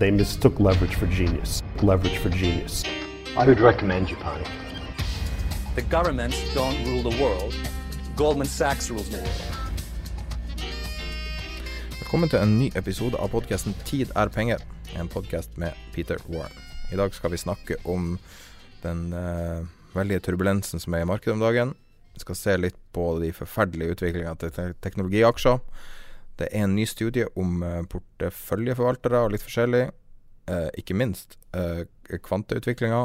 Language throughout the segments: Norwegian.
They mistook leverage for genius. Leverage for genius. I would recommend Japan. The governments don't rule the world. Goldman Sachs rules the world. Velkommen til en ny episode av podkasten 'Tid er penger', en podkast med Peter Warren. I dag skal vi snakke om den uh, veldige turbulensen som er i markedet om dagen. Vi skal se litt på de forferdelige utviklingene til te teknologiaksjer. Det er en ny studie om eh, porteføljeforvaltere og litt forskjellig. Eh, ikke minst eh, kvanteutviklinga,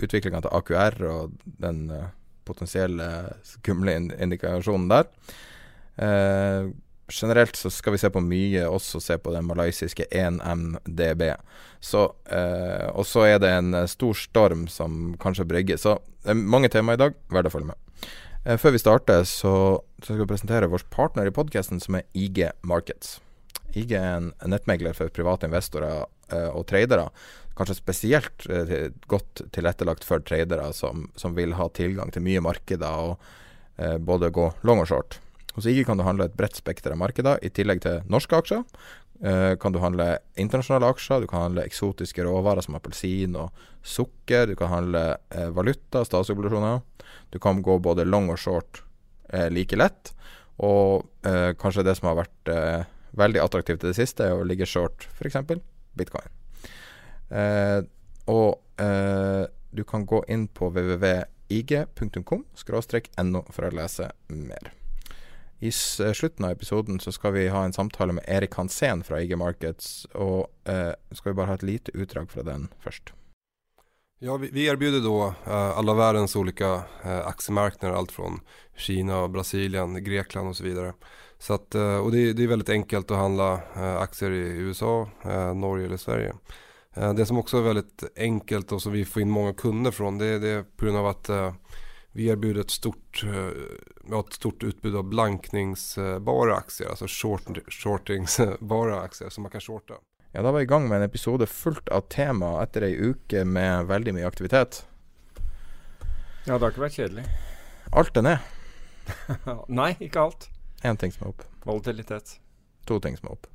utviklinga til AQR og den eh, potensielle skumle indikasjonen der. Eh, generelt så skal vi se på mye, også se på den malaysiske 1MDB. Så, eh, og så er det en eh, stor storm som kanskje brygger. Så det er mange tema i dag, verdt å følge med. Før vi starter, så, så skal vi presentere vår partner i podkasten, som er IG Markets. IG er en nettmegler for private investorer eh, og tradere. Kanskje spesielt eh, godt tilrettelagt for tradere som, som vil ha tilgang til mye markeder og eh, både gå long og short. Hos IG kan du handle et bredt spekter av markeder, i tillegg til norske aksjer. Eh, kan du handle internasjonale aksjer, du kan handle eksotiske råvarer som appelsin og sukker. Du kan handle eh, valuta, statsobligasjoner. Du kan gå både long og short like lett. Og eh, kanskje det som har vært eh, veldig attraktivt i det siste, er å ligge short f.eks. bitcoin. Eh, og du kan gå inn på www.ig.com no for å lese mer. I slutten av episoden så skal vi ha en samtale med Erik Hansen fra IG Markets. Og eh, skal vi bare ha et lite utdrag fra den først. Ja, vi, erbjuder då uh, alla världens olika uh, aktiemarknader, allt från Kina, Brasilien, Grekland och så vidare. Så att, uh, och det, det, är väldigt enkelt att handla aktier i USA, Norge eller Sverige. det som också är väldigt enkelt och som vi får in många kunder från, det, det är på grund av att vi erbjuder ett stort, ett stort utbud av blankningsbara aktier, alltså short, shortingsbara aktier som man kan shorta. Ja, da var jeg i gang med en episode fullt av tema etter ei uke med veldig mye aktivitet. Ja, det har ikke vært kjedelig. Alt er ned. Nei, ikke alt. Én ting som er opp. Volatilitet. To ting som er opp.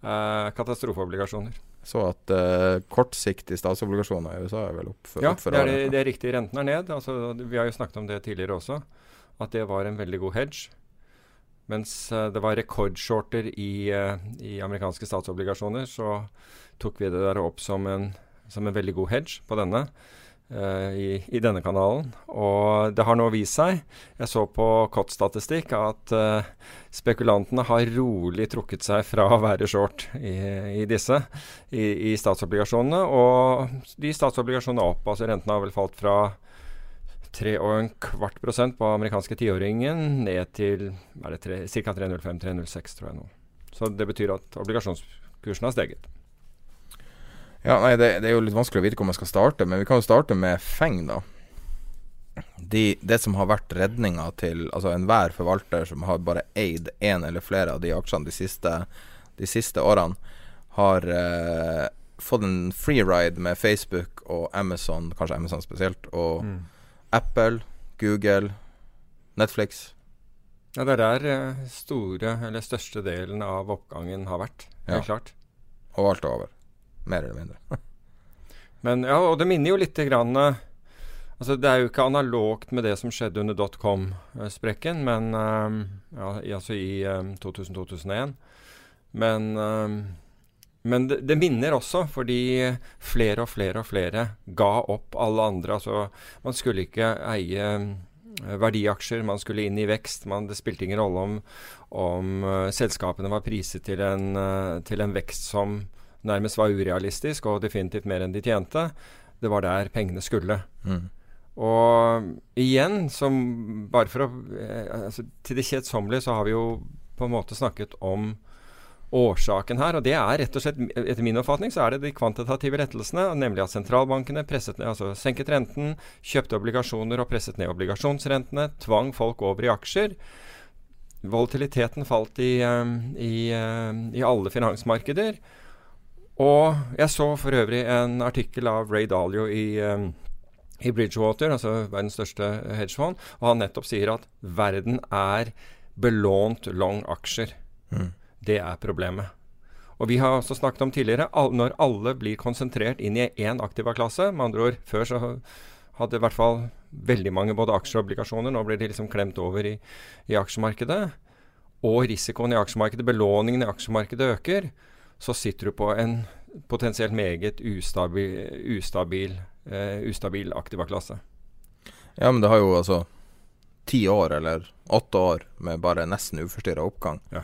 Eh, katastrofeobligasjoner. Så at eh, kortsiktige statsobligasjoner i USA er vel opp for, ja, opp for det, er, det er riktig. Renten er ned. Altså, vi har jo snakket om det tidligere også. At det var en veldig god hedge. Mens uh, det var rekordshorter i, uh, i, amerikanske statsobligasjoner, så tok vi det der opp som en, som en veldig god hedge på denne. Uh, i, i, denne kanalen. Og det har nå vist seg, jeg så på KOT-statistikk, at uh, spekulantene har rolig trukket seg fra å være short i, i disse, i, statsobligasjonene. Og de statsobligasjonene opp, altså rentene har vel falt fra 3 og en kvart prosent på amerikanske tiåringen ned til ca. 3,05-3,06, tror jeg nå. Så det betyr at obligasjonskursen har steget. Ja, nei, det, det, er jo litt vanskelig å vite hvor man skal starte, men vi kan jo starte med Feng, da. De, det som har vært redninga til altså enhver forvalter som har bare eid én eller flere av de aksjene de siste, de siste årene, har eh, fått en freeride med Facebook og Amazon, kanskje Amazon spesielt, og mm. Apple, Google, Netflix. Ja, det er der eh, store, eller største delen av oppgangen har vært. Helt ja. klart. Og alt er over mer eller mindre. Men ja, og det minner jo litt grann, Altså, det er jo ikke analogt med det som skjedde under dotcom-sprekken, men um, ja, altså i um, 2000-2001. Men, um, men det, det, minner også, fordi flere og flere og flere ga opp alle andre. Altså, man skulle ikke eie verdiaksjer, man skulle inn i vekst. Man, det spilte ingen rolle om, om uh, selskapene var priset til en, uh, til en vekst som nærmest var urealistisk, og definitivt mer enn de tjente. Det var der pengene skulle. Mm. Og igjen, som bare for å eh, altså, Til det kjedsommelige så har vi jo på en måte snakket om årsaken her. Og det er rett og slett, etter min oppfatning, så er det de kvantitative lettelsene. Nemlig at sentralbankene presset ned, altså senket renten, kjøpte obligasjoner og presset ned obligasjonsrentene. Tvang folk over i aksjer. Volatiliteten falt i, um, i, um, i alle finansmarkeder. Og jeg så for øvrig en artikkel av Ray Dalio i um, i Bridgewater, altså verdens største hedgefond, og han nettopp sier at verden er belånt long aksjer. Mm. Det er problemet. Og vi har også snakket om tidligere, all, når alle blir konsentrert inn i én aktiva-klasse Med andre ord, før så hadde i hvert fall veldig mange både aksjer og obligasjoner. Nå blir de liksom klemt over i, i aksjemarkedet. Og risikoen i aksjemarkedet, belåningen i aksjemarkedet øker. Så sitter du på en potensielt meget ustabil, ustabil uh, ustabil aktiva-klasse. Ja, men det har jo altså ti år eller åtte år med bare nesten uforstyrra oppgang. Ja.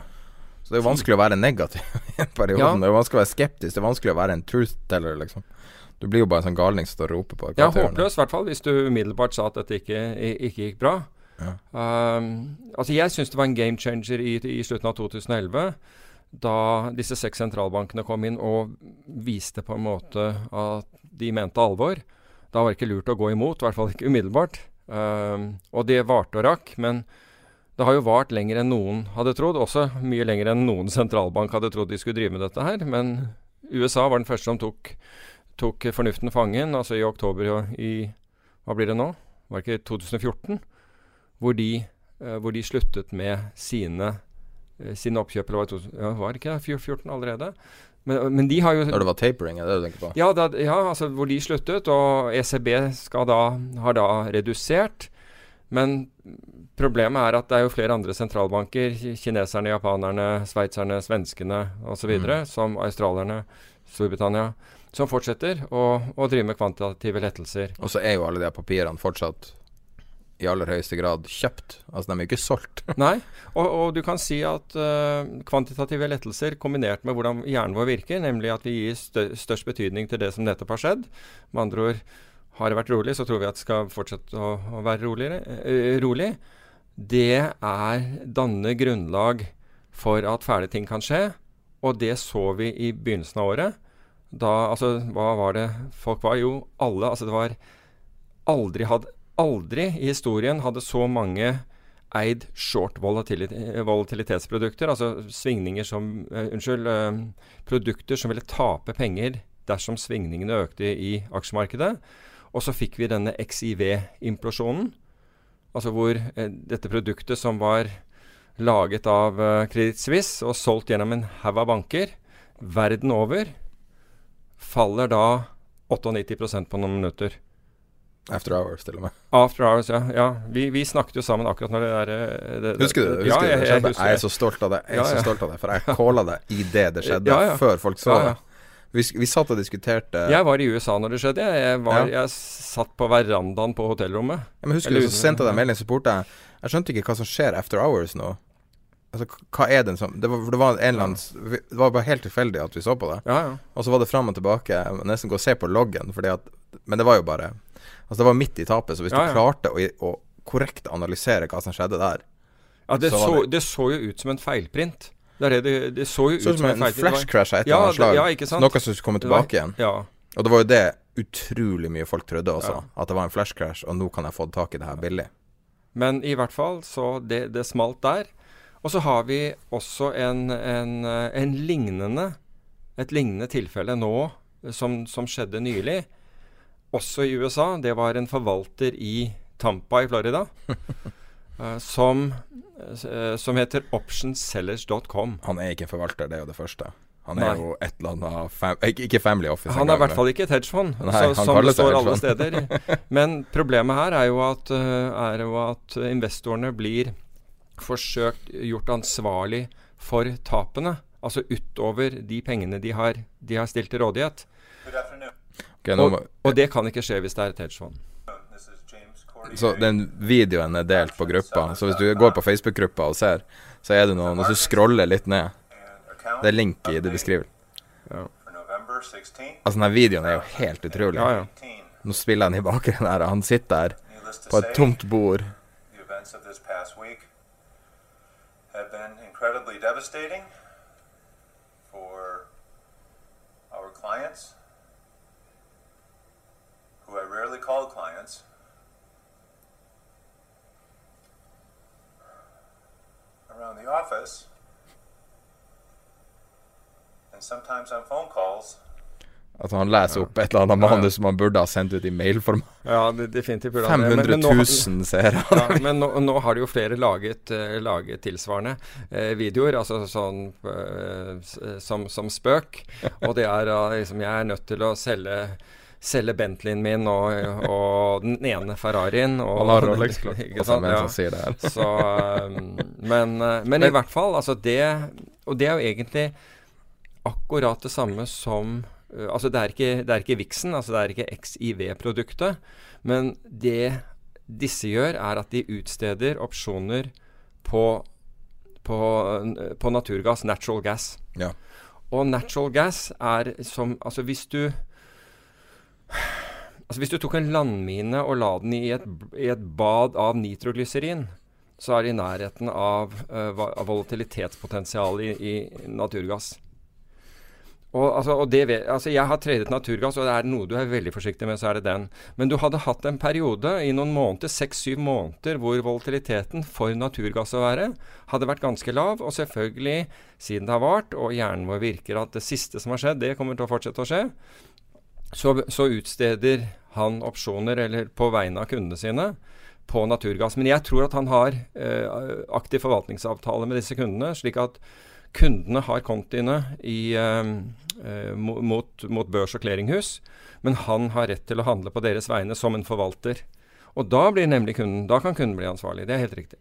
Så det er jo vanskelig å være negativ i en periode. Ja. Det er vanskelig å være skeptisk. Det er vanskelig å være en truth teller, liksom. Du blir jo bare en sånn galning som står og roper på. Ja, håpløs i hvert fall, hvis du umiddelbart sa at dette ikke, ikke gikk bra. Ja. Um, altså Jeg syns det var en game changer i, i slutten av 2011 da disse seks sentralbankene kom inn og viste på en måte at de mente alvor. Da var det ikke lurt å gå imot, i hvert fall ikke umiddelbart. Um, og det varte og rakk. Men det har jo vart lenger enn noen hadde trodd. Også mye lenger enn noen sentralbank hadde trodd de skulle drive med dette her. Men USA var den første som tok, tok fornuften fangen, altså i oktober i Hva blir det nå? Var det ikke 2014? Hvor de, uh, hvor de sluttet med sine, uh, sine oppkjøp. Eller var det, ja, var det ikke 2014 allerede? Men, men, de har jo Når det var tapering, er det du tenker på? Ja, da, ja, altså hvor de sluttet. Og ECB da, har da redusert. Men problemet er at det er jo flere andre sentralbanker, kineserne, japanerne, sveitserne, svenskene osv., mm. som australierne, Storbritannia, som fortsetter å, å drive med kvantitative lettelser. Og så er jo alle de papirene fortsatt i aller høyeste grad kjøpt. Altså de er jo ikke solgt. Nei, og, og, du kan si at uh, kvantitative lettelser kombinert med hvordan hjernen vår virker, nemlig at vi gir størst betydning til det som nettopp har skjedd. Med andre ord, har det vært rolig, så tror vi at det skal fortsette å, å være roligere, uh, rolig. Det er danne grunnlag for at fæle ting kan skje. Og det så vi i begynnelsen av året. Da, altså, hva var det folk var? Jo, alle. Altså, det var aldri had, aldri i historien hadde så mange eid short volatilitetsprodukter, altså svingninger som uh, Unnskyld, uh, produkter som ville tape penger dersom svingningene økte i aksjemarkedet. Og så fikk vi denne XIV-implosjonen, altså hvor eh, dette produktet som var laget av eh, Credit Suisse og solgt gjennom en haug av banker verden over, faller da 98% på noen minutter. After Hours, til og med. After Hours, ja. ja. Vi, vi, snakket jo sammen akkurat når det der eh, det, Husker du det? Husker ja, jeg, jeg, jeg, jeg, er så stolt av det. Jeg er ja, så stolt av det, For jeg calla det idet det skjedde, før folk så det. Vi, vi, satt og diskuterte Jeg var i USA når det skjedde. Jeg, var, jeg satt på verandaen på hotellrommet. Ja, men Husker du, så sendte jeg deg melding, så spurte jeg Jeg skjønte ikke hva som skjer After Hours nå. Altså, hva er den som det var, det var, en eller annen Det var bare helt tilfeldig at vi så på det. Ja, ja. Og så var det fram og tilbake. Nesten gå og se på loggen, fordi at Men det var jo bare Altså Det var midt i tapet, så hvis ja, du klarte å, å, korrekt analysere hva som skjedde der Ja, det så, så, det så, jo ut som en feilprint. Det, det, det, det så jo ut som, som en, en flashcrash av et eller annet slag. Ja, ikke sant? Noe som skulle komme tilbake igjen. Ja. Og det var jo det utrolig mye folk trodde også. At det var en flashcrash, og nå kan jeg få tak i det her billig. Men i hvert fall, så det, det smalt der. Og så har vi også en, en, en lignende et lignende tilfelle nå som, som skjedde nylig også i USA. Det var en forvalter i Tampa i Florida. uh, som, uh, som heter optionsellers.com. Han er ikke en forvalter, det er jo det første. Han er Nei. jo et eller annet fam ikke, Family Office. Han er i hvert fall ikke et hedgefond, Nei, så, som det står alle steder. Men problemet her er jo at, eh, er jo at investorene blir forsøkt gjort ansvarlig for tapene. Altså utover de pengene de har, de har stilt til rådighet. Okay, må, Og, og det kan ikke skje hvis det er et hedgefond. Så den videoen er delt på gruppa. Så hvis du går på Facebook-gruppa og ser, så er det noen Hvis du scroller litt ned Det er link i det beskriver. Altså, den videoen er jo helt utrolig. Ja, ja. Nå spiller han i bakgrunnen her, og han sitter der på et tomt bord. Clients, who I rarely call clients. Around the office, and sometimes on phone calls. At han leser opp et eller annet manus som han burde ha sendt ut i mailform. Ja, det, definitivt. burde 500 Men- men nå- 000 seere. Ja, men nå, nå har det jo flere laget, uh, laget tilsvarende uh, videoer, altså sånn uh, som, som spøk. Og det er liksom Jeg er nødt til å selge Selge Bentleyen min og, og den ene Ferrarien. Og, Han har Rolex, ikke sant? Ja. sier det her. Så, um, men, eh, men i hvert fall, altså det Og det er jo egentlig akkurat det samme som eh, Altså det er ikke, det er ikke Vixen, altså det er ikke XIV-produktet. Men det disse gjør, er at de utsteder opsjoner på, på, på naturgass, natural gas. Ja. Og natural gas er som Altså hvis du Altså Hvis du tok en landmine og la den i et, i et bad av nitroglyserin, så er det i nærheten av, uh, av volatilitetspotensialet i, i naturgass. Og, altså, og det altså Jeg har tradet naturgass, og det er noe du er veldig forsiktig med, så er det den. Men du hadde hatt en periode i noen måneder, seks-syv måneder, hvor volatiliteten for naturgass å være hadde vært ganske lav. Og selvfølgelig, siden det har vart, og hjernen vår virker at det siste som har skjedd, det kommer til å fortsette å skje, så, så utsteder han opsjoner, eller på vegne av kundene sine, på naturgass. Men jeg tror at han har eh, aktiv forvaltningsavtale med disse kundene, slik at kundene har kontiene i, eh, eh, mot, mot børs og clearinghus, men han har rett til å handle på deres vegne som en forvalter. Og da blir nemlig kunden, da kan kunden bli ansvarlig. Det er helt riktig.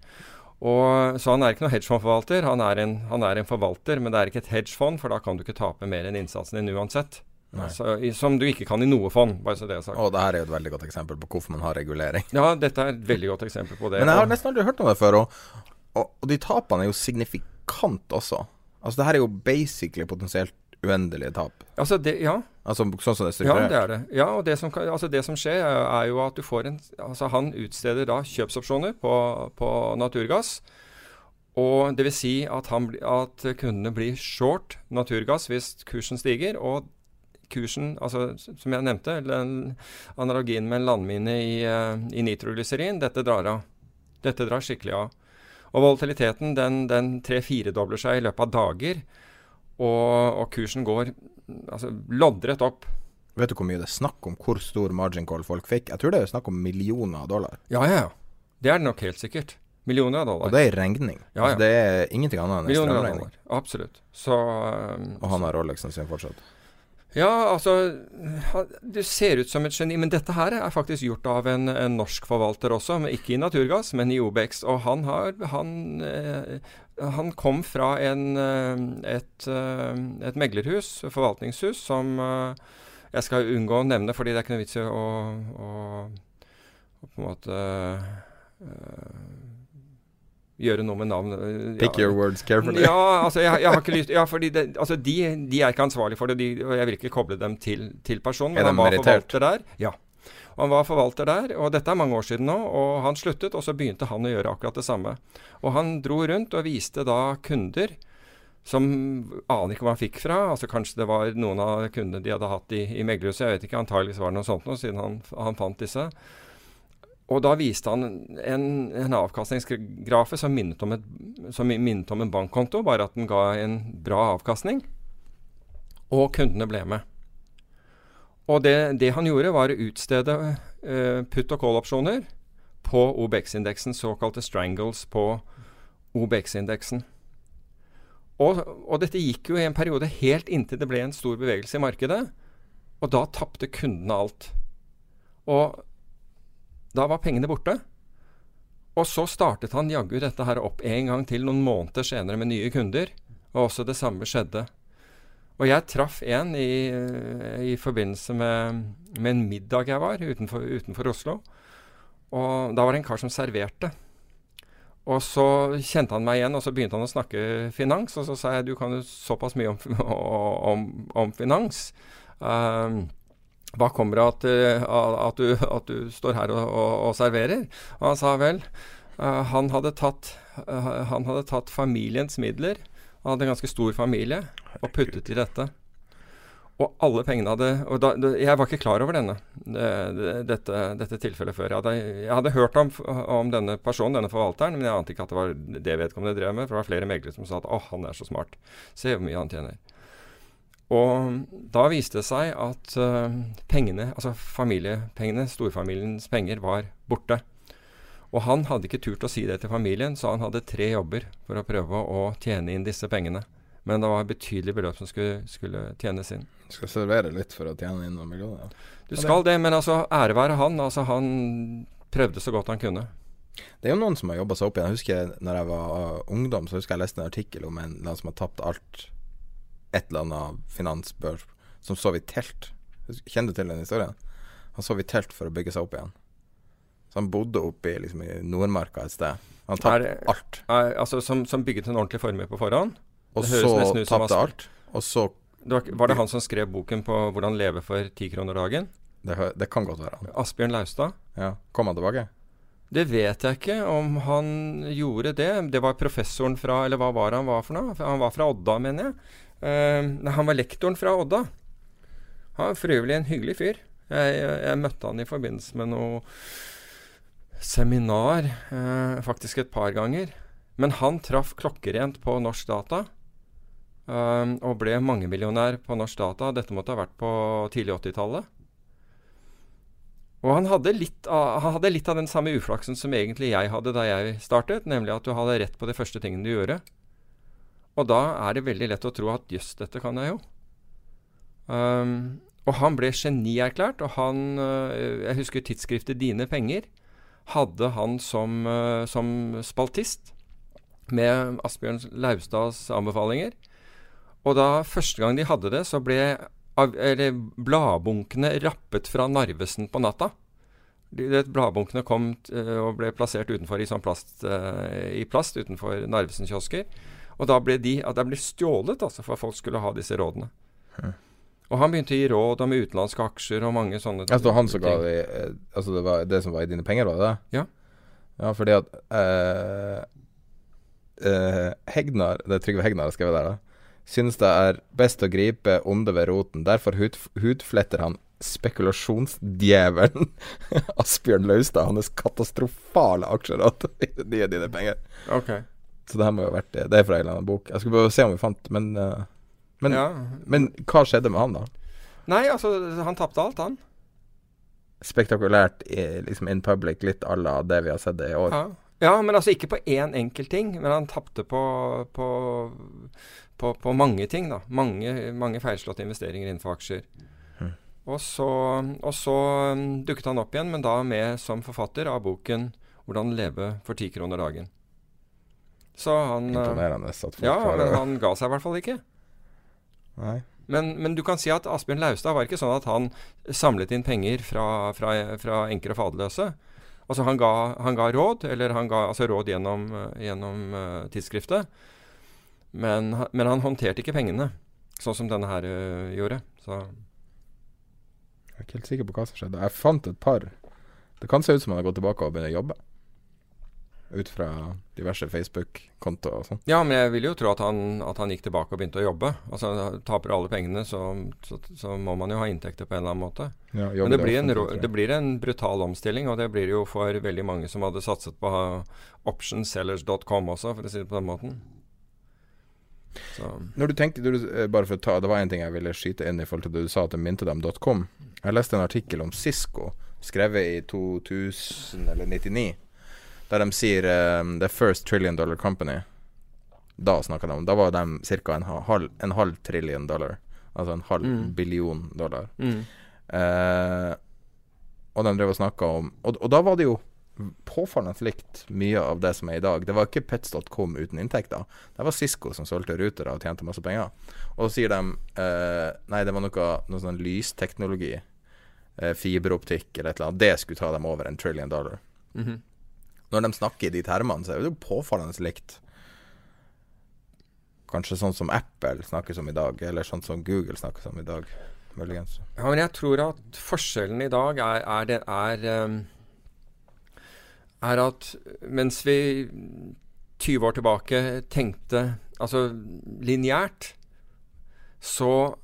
Og, så han er ikke noen hedgefondforvalter. Han er, en, han er en forvalter, men det er ikke et hedgefond, for da kan du ikke tape mer enn innsatsen din uansett. Altså, i, som du ikke kan i noe fond, bare så det er sagt. Og det her er jo et veldig godt eksempel på hvorfor man har regulering. Ja, dette er et veldig godt eksempel på det. Men jeg har nesten aldri hørt om det før, og, og, og de tapene er jo signifikant også. Altså det her er jo basically potensielt uendelige tap. Altså, det, ja. Altså sånn som det er Ja, det er det. Ja, og det som, altså det som skjer, er, er jo at du får en Altså, han utsteder da kjøpsopsjoner på, på naturgass. Og det vil si at, han, at kundene blir short naturgass hvis kursen stiger. Og kursen, altså som jeg nevnte, analogien med en landmine i, eh, i nitroglyserin, dette drar av. Dette drar skikkelig av. Og volatiliteten den, den tre-firedobler seg i løpet av dager. Og, og kursen går altså, loddrett opp. Vet du hvor mye det er snakk om hvor stor margin call folk fikk? Jeg tror det er snakk om millioner av dollar. Ja, ja, ja. Det er det nok helt sikkert. Millioner av dollar. Og det er regning. Ja, ja. Altså, det er ingenting annet enn en strømregning. Absolutt. Så um, Og han har Rolexen sin fortsatt. Ja, altså Du ser ut som et geni. Men dette her er faktisk gjort av en, en norsk forvalter også. Ikke i naturgass, men i Obex. Og han har Han, eh, han kom fra en, eh, et, eh, et meglerhus, forvaltningshus, som jeg skal unngå å nevne, fordi det er ikke noe vits i å, å, å på en måte eh, gjøre noe med navnet. Ja. Pick your words carefully. Ja, altså jeg, jeg har ikke lyst Ja, fordi det, altså de, de er ikke ansvarlig for det, de, og jeg vil ikke koble dem til, til personen. Er Men de han var merittert? forvalter der. Ja. Og Han var forvalter der, og dette er mange år siden nå. Og han sluttet, og så begynte han å gjøre akkurat det samme. Og han dro rundt og viste da kunder som aner ikke hva han fikk fra. altså Kanskje det var noen av kundene de hadde hatt i, i meglerhuset. Jeg vet ikke, antageligvis var det noe sånt noe, siden han, han fant disse. Og da viste han en, en avkastningsgrafe som minnet, om et, som minnet om en bankkonto, bare at den ga en bra avkastning. Og kundene ble med. Og det, det han gjorde, var å utstede eh, put- og call-opsjoner på OBX-indeksen, såkalte strangles på OBX-indeksen. Og, og dette gikk jo i en periode helt inntil det ble en stor bevegelse i markedet. Og da tapte kundene alt. Og da var pengene borte. Og så startet han jaggu dette her opp en gang til noen måneder senere med nye kunder. Og også det samme skjedde. Og jeg traff en i, i forbindelse med, med, en middag jeg var utenfor, utenfor Oslo. Og da var det en kar som serverte. Og så kjente han meg igjen, og så begynte han å snakke finans. Og så sa jeg du kan jo såpass mye om, om, om finans. Uh, hva kommer det at, eh, at, du, at du står her og, og, og, serverer? Og han sa vel, uh, han, hadde tatt, uh, han hadde tatt familiens midler, han hadde en ganske stor familie, og puttet i dette. Og alle pengene hadde og da, Jeg var ikke klar over denne, dette, dette tilfellet før. Jeg hadde, jeg hadde hørt om, om, denne personen, denne forvalteren, men jeg ante ikke at det var det vedkommende drev med. For det var flere meglere som sa at 'å, han er så smart'. Se hvor mye han tjener. Og da viste det seg at uh, pengene, altså familiepengene, storfamiliens penger, var borte. Og han hadde ikke turt å si det til familien, så han hadde tre jobber for å prøve å tjene inn disse pengene. Men det var betydelige beløp som skulle, skulle tjenes inn. Du skal servere litt for å tjene inn noen millioner? Du skal det, men altså ære være han. Altså Han prøvde så godt han kunne. Det er jo noen som har jobba seg opp igjen. Jeg husker når jeg var ungdom, så husker jeg leste en artikkel om en, en som har tapt alt et eller annet finansbørs, som sov i telt. Kjenner du til den historien? Han sov i telt for å bygge seg opp igjen. Så han bodde oppe i, liksom, i Nordmarka et sted. Han tapte alt. Er, altså som, som, bygget en ordentlig formue på forhånd? Og så tapte alt. Og så det var, var, det han som skrev boken på 'Hvordan leve for ti kroner dagen'? Det, det, kan godt være han. Asbjørn Laustad? Ja. Kom han tilbake? Det vet jeg ikke om han gjorde det. Det var professoren fra Eller hva var han var for noe? Han var fra Odda, mener jeg. Uh, han var lektoren fra Odda. Han var for øvrig en hyggelig fyr. Jeg, jeg, jeg, møtte han i forbindelse med noe seminar, uh, faktisk et par ganger. Men han traff klokkerent på Norsk Data. Um, og ble mangemillionær på Norsk Data. Dette måtte ha vært på tidlig 80-tallet. Og han hadde, litt av, han hadde litt av den samme uflaksen som egentlig jeg hadde da jeg startet, nemlig at du hadde rett på de første tingene du gjorde. Og da er det veldig lett å tro at jøss, dette kan jeg jo. Um, og han ble genierklært, og han uh, Jeg husker tidsskriftet Dine Penger hadde han som, uh, som spaltist med Asbjørn Laustads anbefalinger. Og da første gang de hadde det, så ble eller, bladbunkene rappet fra Narvesen på natta. De, bladbunkene kom uh, og ble plassert utenfor i, sånn plast, i plast utenfor Narvesen-kiosker. Og da ble de at det ble stjålet, altså, for at folk skulle ha disse rådene. Hm. Og han begynte å gi råd om utenlandske aksjer og mange sånne. Altså han som ga de eh, Altså det var det som var i dine penger, var det det? Ja. Ja, fordi at uh, Hegnar Det er Trygve Hegnar har skrevet der, da synes det er best å gripe onde ved roten. Derfor hud, hudfletter han spekulasjonsdjevelen Asbjørn Laustad hans katastrofale aksjeråd i nye dine penger. Okay. Så det her må jo ha vært det. Det er fra en eller annen bok. Jeg skulle bare se om vi fant Men, uh, men, ja. men hva skjedde med han, da? Nei, altså, han tapte alt, han. Spektakulært liksom in public, litt à la det vi har sett det i år. Ja. ja, men altså ikke på én enkelt ting. Men han tapte på, på på, på mange ting. da. Mange, mange feilslåtte investeringer innenfor aksjer. Mm. Og så, og så um, dukket han opp igjen, men da med som forfatter av boken 'Hvordan leve for ti kroner dagen'. Så han uh, Imponerende at folk Ja, men han ga seg i hvert fall ikke. Nei. Men, men, du kan si at Asbjørn Laustad var ikke sånn at han samlet inn penger fra, fra, fra enker og faderløse. Altså han ga, han ga, råd, eller han ga altså råd gjennom, gjennom uh, tidsskriftet. Men, men, han håndterte ikke pengene, sånn som denne her uh, gjorde. Så Jeg er ikke helt sikker på hva som skjedde. Jeg fant et par. Det kan se ut som han har gått tilbake og begynt å jobbe. Ut fra diverse Facebook-kontoer og sånn. Ja, men jeg vil jo tro at han, at han, gikk tilbake og begynte å jobbe. Altså Taper alle pengene, så, så, så, må man jo ha inntekter på en eller annen måte. Ja, men det blir, en, det blir, en, brutal omstilling, og det blir jo for veldig mange som hadde satset på optionsellers.com også, for å si det på den måten. Så. Når du tenkte, du, eh, bare for å ta Det var en ting jeg ville skyte inn i forhold til det du sa til mintedam.com. Jeg leste en artikkel om Cisco, skrevet i 2000 eller 99, der de sier um, The First Trillion Dollar Company. Da snakka de om Da var de ca. En, halv, en halv trillion dollar. Altså en halv Mm. billion dollar. Mm. Uh, og de drev og snakka om og, og da var det jo påfallende likt mye av det som er i dag. Det var ikke pets.com uten inntekter. Det var Cisco som solgte rutere og tjente masse penger. Og så sier de uh, Nei, det var noe, noe sånn lysteknologi. Uh, fiberoptikk eller et eller annet. Det skulle ta dem over en trillion dollar. Mhm. Når de snakker i de termene, så er det jo påfallende likt. Kanskje sånn som Apple snakker som i dag, eller sånn som Google snakker som i dag. Muligens. Ja, men jeg tror at forskjellen i dag er, er, det, er, ehm, er at mens vi 20 år tilbake tenkte altså lineært, så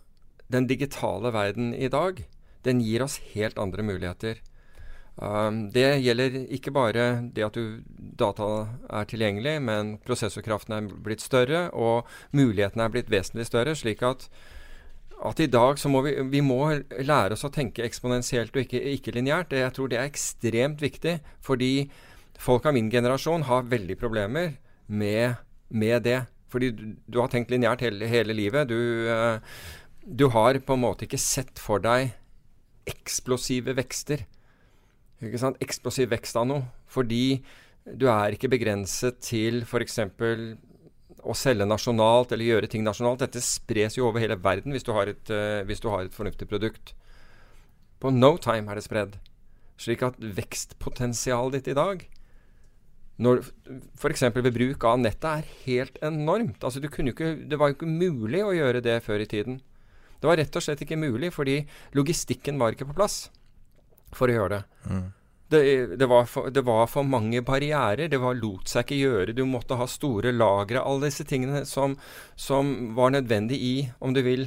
den digitale verden i dag, den gir oss helt andre muligheter. Um, det gjelder ikke bare det at du, data er tilgjengelig, men prosessorkraften er blitt større, og mulighetene er blitt vesentlig større, slik at at i dag så må vi, vi må lære oss å tenke eksponentielt og ikke, ikke lineært. Jeg tror det er ekstremt viktig, fordi folk av min generasjon har veldig problemer med, med det. Fordi du, du har tenkt lineært hele, hele livet. Du, eh, du har på en måte ikke sett for deg eksplosive vekster. Ikke sant? Eksplosiv vekst av noe. Fordi du er ikke begrenset til f.eks å selge nasjonalt eller gjøre ting nasjonalt. Dette spres jo over hele verden hvis du har et, uh, hvis du har et fornuftig produkt. På no time er det spredd. Slik at vekstpotensialet ditt i dag når F.eks. ved bruk av nettet er helt enormt. Altså, ikke, det var jo ikke mulig å gjøre det før i tiden. Det var rett og slett ikke mulig fordi logistikken var ikke på plass for å gjøre det. Mm. Det, det, var for, det, var for, mange barrierer. Det var, lot seg ikke gjøre. Du måtte ha store lagre. Alle disse tingene som, som, var nødvendig i, om du vil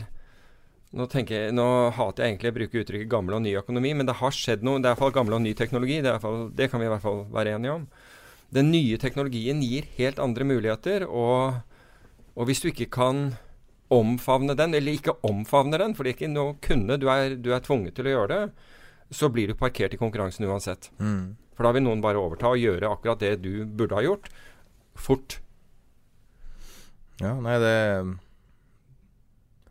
nå, jeg, nå, hater jeg egentlig å bruke uttrykket gammel og ny økonomi, men det har skjedd noe. Det er iallfall gammel og ny teknologi. Det, fall, det, kan vi i hvert fall være enige om. Den nye teknologien gir helt andre muligheter, og, og hvis du ikke kan omfavne den, eller ikke omfavne den, for det er ikke noe kunne, du er, du er tvunget til å gjøre det, så blir du parkert i konkurransen uansett. Mm. For da vil noen bare overta og gjøre akkurat det du burde ha gjort, fort. Ja, nei, det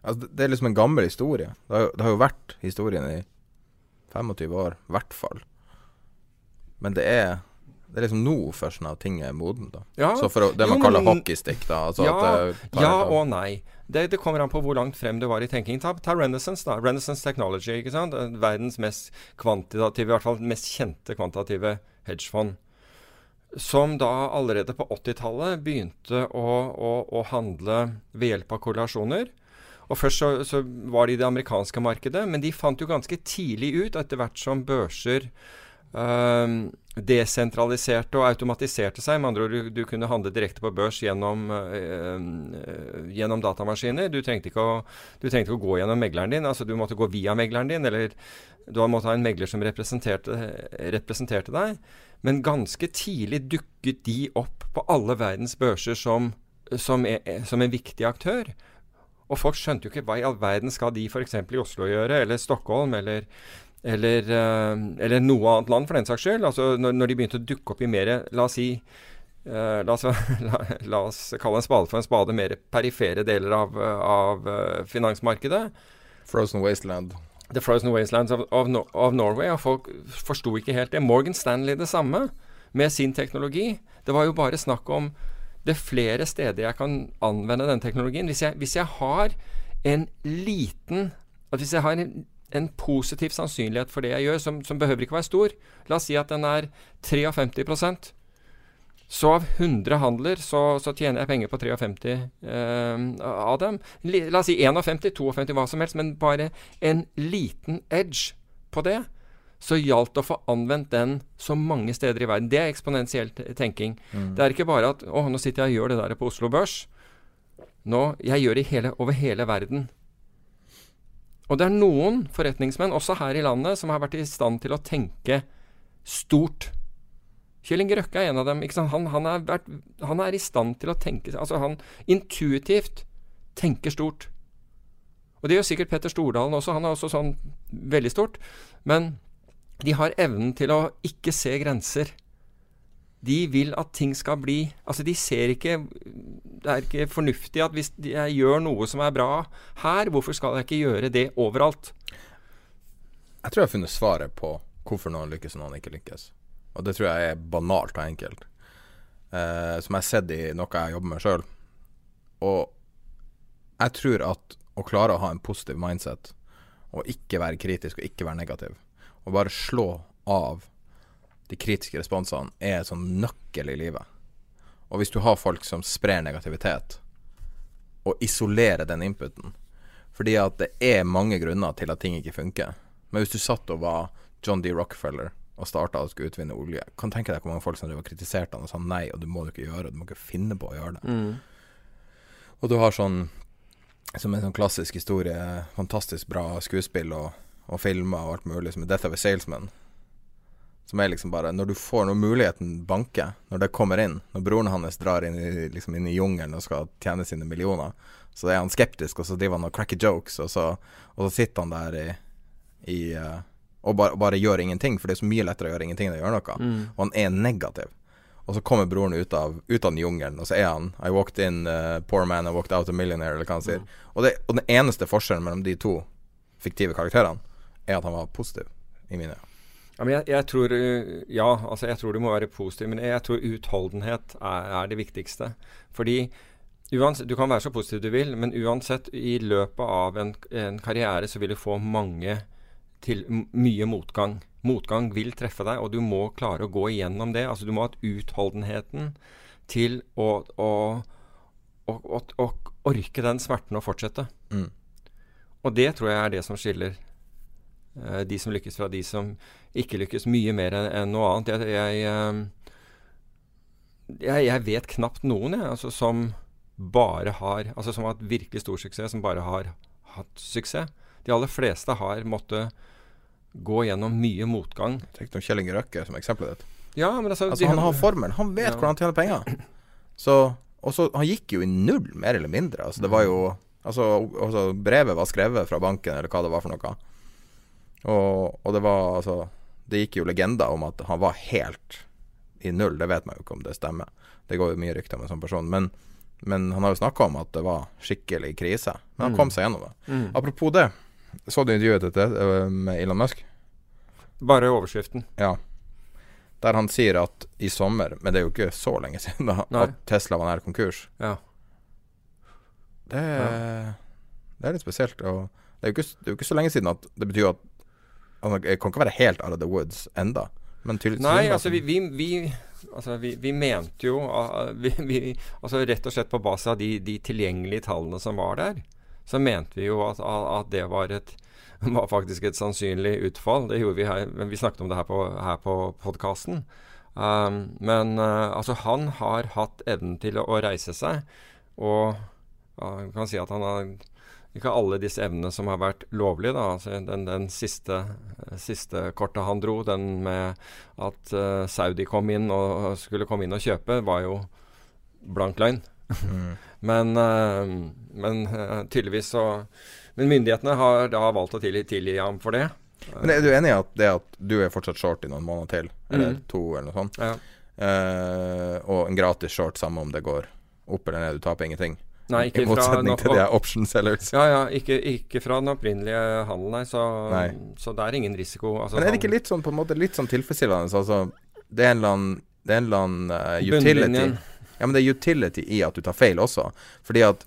Altså, det er liksom en gammel historie. Det har, det har jo vært historien i 25 år, i hvert fall. Men det er det er liksom nå først når ting er moden, da. Ja, så for å, det man jo, kaller men, hockeystick, da. Altså ja, ja og nei. Det, det, kommer an på hvor langt frem du var i tenking. Ta, ta Renaissance, da. Renaissance Technology. ikke sant? Verdens mest kvantitative, i hvert fall mest kjente kvantitative hedgefond. Som da allerede på 80-tallet begynte å, å, å, handle ved hjelp av korrelasjoner. Og Først så, så, var det i det amerikanske markedet, men de fant jo ganske tidlig ut, etter hvert som børser Uh, desentraliserte og automatiserte seg. Med andre ord, du, du kunne handle direkte på børs gjennom, uh, gjennom datamaskiner. Du trengte, å, du trengte ikke å gå gjennom megleren din. altså Du måtte gå via megleren din, eller du måtte ha en megler som representerte, representerte deg. Men ganske tidlig dukket de opp på alle verdens børser som, som, er, som en viktig aktør. Og folk skjønte jo ikke hva i all verden skal de f.eks. i Oslo gjøre, eller Stockholm, eller eller, uh, eller, noe annet land, for den saks skyld. Altså, når, når, de begynte å dukke opp i mer La oss si uh, la, oss, la, la, oss, kalle en spade for en spade, mer perifere deler av, av uh, finansmarkedet. Frozen Wasteland. The Frozen Wastelands of, of, of, Norway. Og folk forsto ikke helt det. Morgan Stanley det samme, med sin teknologi. Det var jo bare snakk om det er flere steder jeg kan anvende den teknologien. Hvis jeg, hvis jeg har en liten at Hvis jeg har en en positiv sannsynlighet for det jeg gjør, som, som, behøver ikke være stor. La oss si at den er 53% Så av 100 handler så, så tjener jeg penger på 53 eh, av dem. La oss si 51, 52, hva som helst, men bare en liten edge på det. Så gjaldt det å få anvendt den så mange steder i verden. Det er eksponentiell tenking. Mm. Det er ikke bare at 'Å, nå sitter jeg og gjør det der på Oslo Børs'. Nå, Jeg gjør det hele, over hele verden. Og det er noen forretningsmenn, også her i landet, som har vært i stand til å tenke stort. Kjell Inge Røkke er en av dem. Han, han, er vært, han, er i stand til å tenke Altså, han intuitivt tenker stort. Og det gjør sikkert Petter Stordalen også. Han er også sånn veldig stort. Men de har evnen til å ikke se grenser. De vil at ting skal bli Altså, de ser ikke det er ikke fornuftig at hvis jeg gjør noe som er bra her, hvorfor skal jeg ikke gjøre det overalt? Jeg tror jeg har funnet svaret på hvorfor noen lykkes og noen ikke lykkes. Og det tror jeg er banalt og enkelt. Eh, som jeg har sett i noe jeg jobber med sjøl. Og jeg tror at å klare å ha en positiv mindset, og ikke være kritisk og ikke være negativ, og bare slå av de kritiske responsene, er en sånn nøkkel i livet. Og hvis du har folk som sprer negativitet, og isolerer den inputen Fordi at det er mange grunner til at ting ikke funker. Men hvis du satt og var John D. Rockefeller og starta og skulle utvinne olje, kan tenke deg hvor mange folk som var kritisert han og sa nei, og du må du ikke gjøre, du må ikke finne på å gjøre det. Mm. Og du har sånn som en sånn klassisk historie, fantastisk bra skuespill og, og filmer og alt mulig, som er 'Death of a Salesman'. Som er liksom bare Når du får når muligheten banker, når det kommer inn, når broren hans drar inn i, liksom inn i jungelen og skal tjene sine millioner, så er han skeptisk, og så driver han og cracker jokes, og så, og så sitter han der i, i uh, og bare, bare, gjør ingenting, for det er så mye lettere å gjøre ingenting enn å gjøre noe. Mm. Og han er negativ. Og så kommer broren ut av, ut av jungelen, og så er han I walked in uh, poor man, I walked out a millionaire, eller hva han sier. Mm. Og, det, og den eneste forskjellen mellom de to fiktive karakterene, er at han var positiv, i mine øyne. Ja, men jeg, jeg, tror Ja, altså jeg tror du må være positiv, men jeg tror utholdenhet er, er det viktigste. Fordi uansett, Du kan være så positiv du vil, men uansett, i løpet av en, en karriere så vil du få mange til mye motgang. Motgang vil treffe deg, og du må klare å gå igjennom det. Altså Du må ha utholdenheten til å, å, å, å orke den smerten og fortsette. Mm. Og det tror jeg er det som skiller uh, de som lykkes fra de som ikke lykkes, mye mer enn en noe annet. Jeg, jeg, uh, jeg, jeg vet knapt noen jeg, altså, som bare har Altså som har hatt virkelig stor suksess, som bare har hatt suksess. De aller fleste har måttet gå gjennom mye motgang. Tenk om Kjell Inge Røkke som eksempelet ditt. Ja, men altså, altså Han har formelen. Han vet ja. hvordan han tjener penger. Så, og så Han gikk jo i null, mer eller mindre. Altså, det var jo altså, altså, brevet var skrevet fra banken, eller hva det var for noe. Og, og det var altså Det gikk jo legender om at han var helt i null. Det vet man jo ikke om det stemmer. Det går jo mye rykter om en sånn person. Men, men han har jo snakka om at det var skikkelig krise. Men han kom seg gjennom det. Mm. Apropos det. Så du intervjuet dette med Elon Musk? Bare overskriften. Ja. Der han sier at i sommer, men det er jo ikke så lenge siden, da, at Tesla var nær konkurs. Ja. Det, ja. det er litt spesielt. Og det er, ikke, det er jo ikke så lenge siden at det betyr at Han kan ikke være helt out of the woods enda. Men tydeligvis Nei, altså vi, vi, vi, altså vi, vi mente jo uh, altså Rett og slett på base av de, de, tilgjengelige tallene som var der, så mente vi jo at, at det var et var faktisk et sannsynlig utfall. Det gjorde Vi her, men vi snakket om det her på, her på podkasten. Um, men uh, altså, han har hatt evnen til å, å reise seg, og uh, kan si at han har ikke alle disse evnene som har vært lovlige. Da. Altså, den, den siste, siste, kortet han dro, den med at uh, Saudi kom inn og skulle komme inn og kjøpe, var jo blank løgn. Mm. men, uh, men uh, tydeligvis så Men myndighetene har da valgt å tilgi, tilgi ham for det. Men Er du enig i at det at du er fortsatt short i noen måneder til, eller mm. to, eller noe sånt, ja. og en gratis short samme om det går opp eller ned, du taper ingenting? Nei, ikke I motsetning fra, til de option sellers. Ja, ja, ikke, ikke fra den opprinnelige handelen, nei. Så, nei. så det er ingen risiko. Altså, Men er det ikke litt sånn på en måte litt sånn tilfredsstillende? Altså, det er en eller annen, det er en eller annen uh, utility Ja, men det er utility i at du tar feil også. Fordi at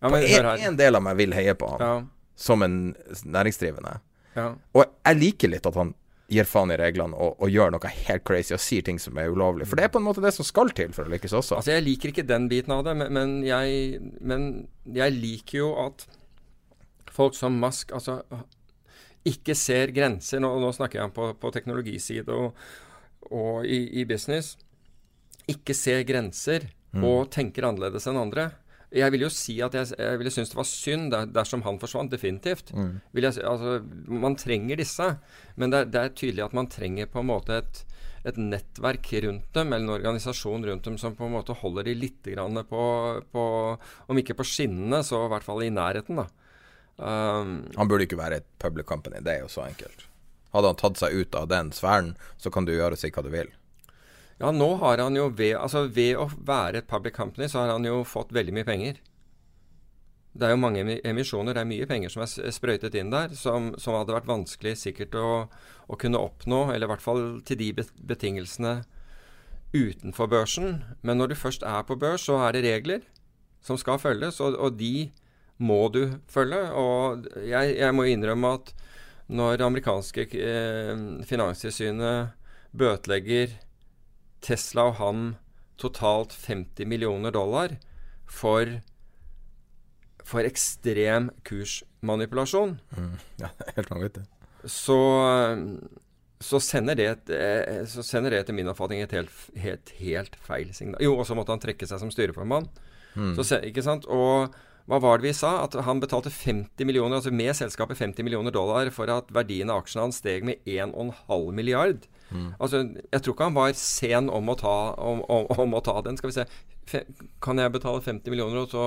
ja, men, en, en, del av meg vil heie på han ja. som en næringsdrivende. Ja. Og jeg liker litt at han gir faen i reglene og, og, gjør noe helt crazy og sier ting som er ulovlig. For det er på en måte det som skal til for å lykkes også. Altså Jeg liker ikke den biten av det, men, men, jeg, men jeg, liker jo at folk som Musk altså ikke ser grenser. Nå, nå snakker jeg på, på teknologiside og, og i, i, business. Ikke ser grenser mm. og tenker annerledes enn andre. Jeg vil jo si at jeg, jeg ville synes det var synd dersom han forsvant, definitivt. Mm. Jeg, altså, man trenger disse, men det det er, tydelig at man trenger på en måte et, et, nettverk rundt dem, eller en organisasjon rundt dem som på en måte holder de litt på, på Om ikke på skinnene, så i hvert fall i nærheten, da. Um, han burde ikke være et public company, det er jo så enkelt. Hadde han tatt seg ut av den sfæren, så kan du gjøre og si hva du vil. Ja, nå har han jo ved, altså ved å være et public company, så har han jo fått veldig mye penger. Det er jo mange emisjoner, det er mye penger som er sprøytet inn der, som, som hadde vært vanskelig sikkert å, å, kunne oppnå, eller i hvert fall til de betingelsene utenfor børsen. Men når du først er på børs, så er det regler som skal følges, og, og de må du følge. Og jeg, jeg må innrømme at når amerikanske eh, finanstilsynet bøtelegger Tesla og han totalt 50 millioner dollar for for ekstrem kursmanipulasjon. Mm. Ja, helt vanvittig. Så, så, sender det, et, eh, så sender det etter min oppfatning et helt, helt, helt feil signal. Jo, og så måtte han trekke seg som styreformann. Mm. Så, ikke sant? Og hva var det vi sa? At han betalte 50 millioner, altså med selskapet 50 millioner dollar for at verdien av aksjene hans steg med 1,5 milliard. Mm. Altså, jeg tror ikke han var sen om å, ta, om, om, om å ta den. Skal vi se Kan jeg betale 50 millioner, og så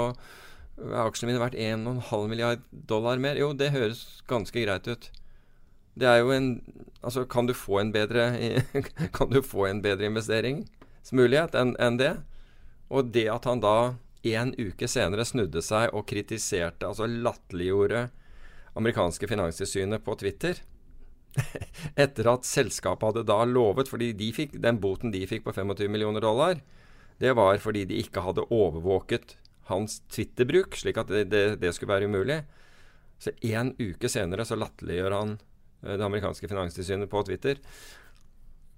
er aksjene mine verdt 1,5 milliard dollar mer? Jo, det høres ganske greit ut. Det er jo en Altså, kan du få en bedre Kan du få en bedre investeringsmulighet enn en det? Og det at han da en uke senere snudde seg og kritiserte, altså latterliggjorde, amerikanske finanstilsynet på Twitter etter at selskapet hadde da lovet fordi de fikk, den boten de fikk på 25 millioner dollar, det var fordi de ikke hadde overvåket hans Twitter-bruk, slik at det, det, det, skulle være umulig. Så en uke senere så latterliggjør han eh, det amerikanske finanstilsynet på Twitter.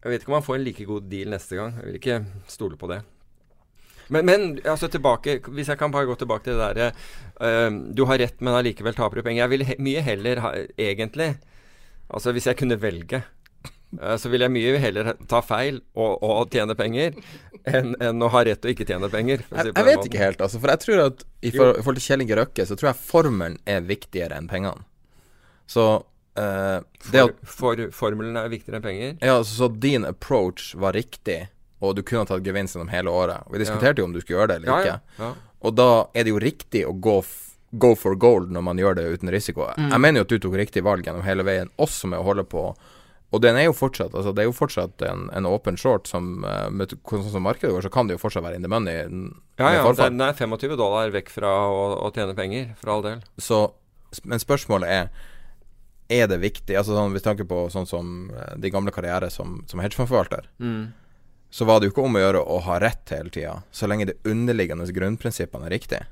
Jeg vet ikke om han får en like god deal neste gang. Jeg vil ikke stole på det. Men, men altså tilbake, hvis jeg kan bare gå tilbake til det derre uh, Du har rett, men allikevel taper du penger. Jeg vil he mye heller ha, egentlig Altså hvis jeg kunne velge Eh, så vil jeg mye heller ta feil og, og tjene penger enn, enn, å ha rett og ikke tjene penger. Jeg, jeg vet ikke helt, altså. For jeg tror at i forhold, til Kjell Inge Røkke, så tror jeg formelen er viktigere enn pengene. Så uh, for, for, formelen er viktigere enn penger? Ja, altså, så din approach var riktig, og du kunne tatt gevinst gjennom hele året. Vi diskuterte jo om du skulle gjøre det eller ja, ikke. Ja, og da er det jo riktig å gå go for gold når man gjør det uten risiko. Mm. Jeg mener jo at du tok riktig valg gjennom hele veien, også med å holde på og den er jo fortsatt altså det er jo fortsatt en, en åpen short som uh, med sånn som markedet går, så kan det jo fortsatt være in the money. Ja, ja. Den er 25 dollar vekk fra å, å, tjene penger, for all del. Så, men spørsmålet er Er det viktig altså sånn, Hvis vi tenker på sånn som uh, de gamle karriere som, som hedgefondforvalter, mm. så var det jo ikke om å gjøre å ha rett hele tida, så lenge de underliggende grunnprinsippene er riktige.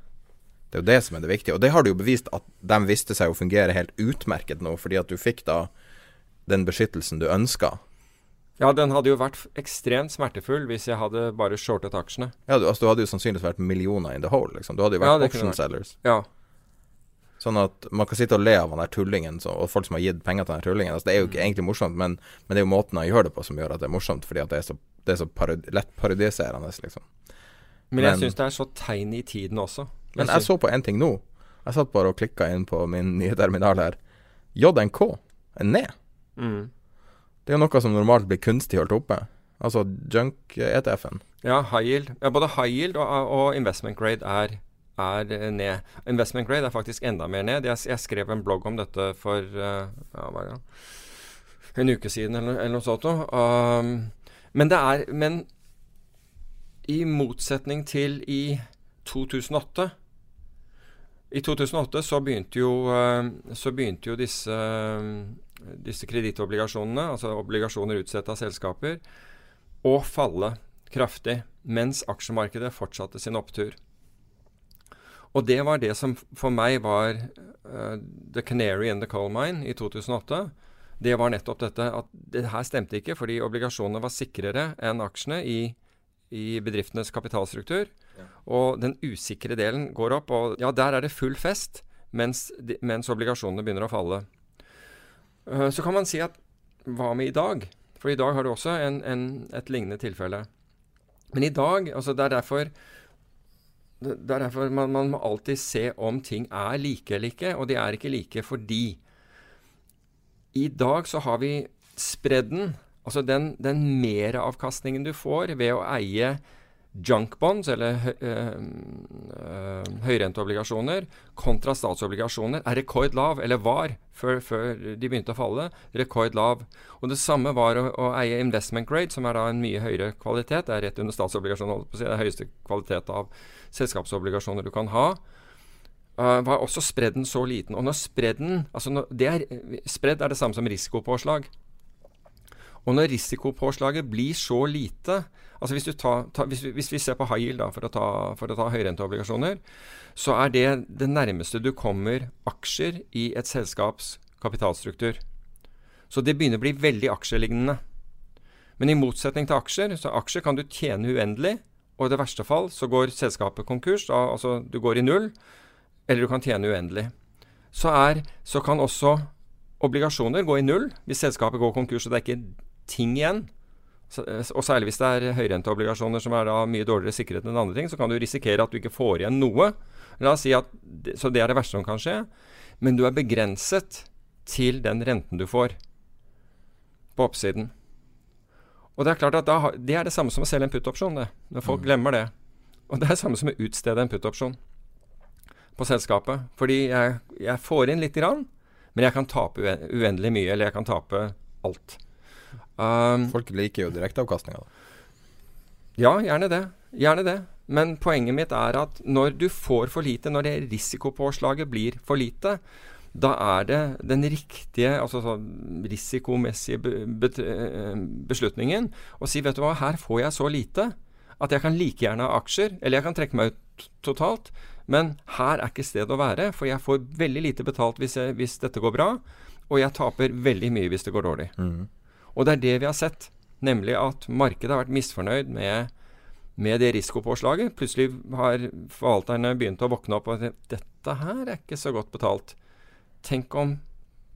Det er jo det som er det viktige. Og det har du jo bevist at de viste seg å fungere helt utmerket nå, fordi at du fikk da den beskyttelsen du ønska. Ja, den hadde jo vært ekstremt smertefull hvis jeg hadde bare shortet aksjene. Ja, du, altså, du hadde jo sannsynligvis vært millioner in the hole, liksom. Du hadde jo vært ja, option sellers. Ja. Sånn at man kan sitte og le av han der tullingen så, og folk som har gitt penger til den tullingen. Altså, det er jo ikke mm. egentlig morsomt, men, men, det er jo måten han gjør det på som gjør at det er morsomt, fordi at det er så, det er så parodi lett parodiserende, liksom. Men jeg syns det er så tegn i tiden også. Men jeg så på en ting nå. Jeg satt bare og klikka inn på min nye terminal her. JNK er ned. Mm. Det er jo noe som normalt blir kunstig holdt oppe. Altså junk-ETF-en. Ja, high yield. Ja, både high yield og, og investment grade er, er, ned. Investment grade er faktisk enda mer ned. Jeg, jeg skrev en blogg om dette for uh, ja, en uke siden eller, eller noe sånt. Um, men det er Men i motsetning til i 2008 I 2008 så begynte jo, uh, så begynte jo disse uh, disse kredittobligasjonene, altså obligasjoner utstedt av selskaper, å falle kraftig mens aksjemarkedet fortsatte sin opptur. Og det var det som for meg var uh, the canary in the coal mine i 2008. Det var nettopp dette at det her stemte ikke, fordi obligasjonene var sikrere enn aksjene i, i bedriftenes kapitalstruktur. Og den usikre delen går opp, og ja, der er det full fest, mens, mens obligasjonene begynner å falle. Eh, så kan man si at hva med i dag? For i dag har du også en, en, et lignende tilfelle. Men i dag altså Det er derfor, det er derfor man, man, må alltid se om ting er like eller ikke. Og de er ikke like fordi I dag så har vi spredden, altså den, den meravkastningen du får ved å eie junk bonds, eller øh, øh, høyrenteobligasjoner, kontra statsobligasjoner er rekordlav, eller var, før, før, de begynte å falle, rekordlav. Og det samme var å, å, eie investment grade, som er da en mye høyere kvalitet. Det er rett under statsobligasjoner, det er høyeste kvalitet av selskapsobligasjoner du kan ha. Uh, var også spredden så liten. Og når spredden altså når, Spredd er det samme som risikopåslag. Og når risikopåslaget blir så lite altså hvis, tar, ta, hvis, hvis, vi ser på high yield da, for å ta, for å ta høyrenteobligasjoner, så er det det nærmeste du kommer aksjer i et selskaps kapitalstruktur. Så det begynner å bli veldig aksjelignende. Men i motsetning til aksjer, så aksjer kan du tjene uendelig, og i det verste fall så går selskapet konkurs, da, altså du går i null, eller du kan tjene uendelig. Så, er, så kan også obligasjoner gå i null hvis selskapet går konkurs og det er ikke ting igjen. Eh, og særlig hvis det er høyrenteobligasjoner som er da mye dårligere sikret enn andre ting, så kan du risikere at du ikke får igjen noe. La oss si at, Så det er det verste som kan skje. Men du er begrenset til den renten du får på oppsiden. Og Det er klart at da, det er det samme som å selge en put-opsjon, det. Når folk mm. glemmer det. Og det er det samme som å utstede en put-opsjon på selskapet. Fordi jeg, jeg, får inn lite grann, men jeg kan tape uendelig mye. Eller jeg kan tape alt. Um, Folk liker jo direkteavkastninga. Ja, gjerne det. Gjerne det. Men poenget mitt er at når du får for lite, når det risikopåslaget blir for lite, da er det den riktige, altså sånn risikomessige eh, beslutningen å si vet du hva, her får jeg så lite at jeg kan like gjerne ha aksjer, eller jeg kan trekke meg ut totalt. Men her er ikke stedet å være, for jeg får veldig lite betalt hvis, jeg, hvis dette går bra, og jeg taper veldig mye hvis det går dårlig. Mm. Og det er det vi har sett, nemlig at markedet har vært misfornøyd med, med det risikopåslaget. Plutselig har forvalterne begynt å våkne opp og dette her er ikke så godt betalt. Tenk om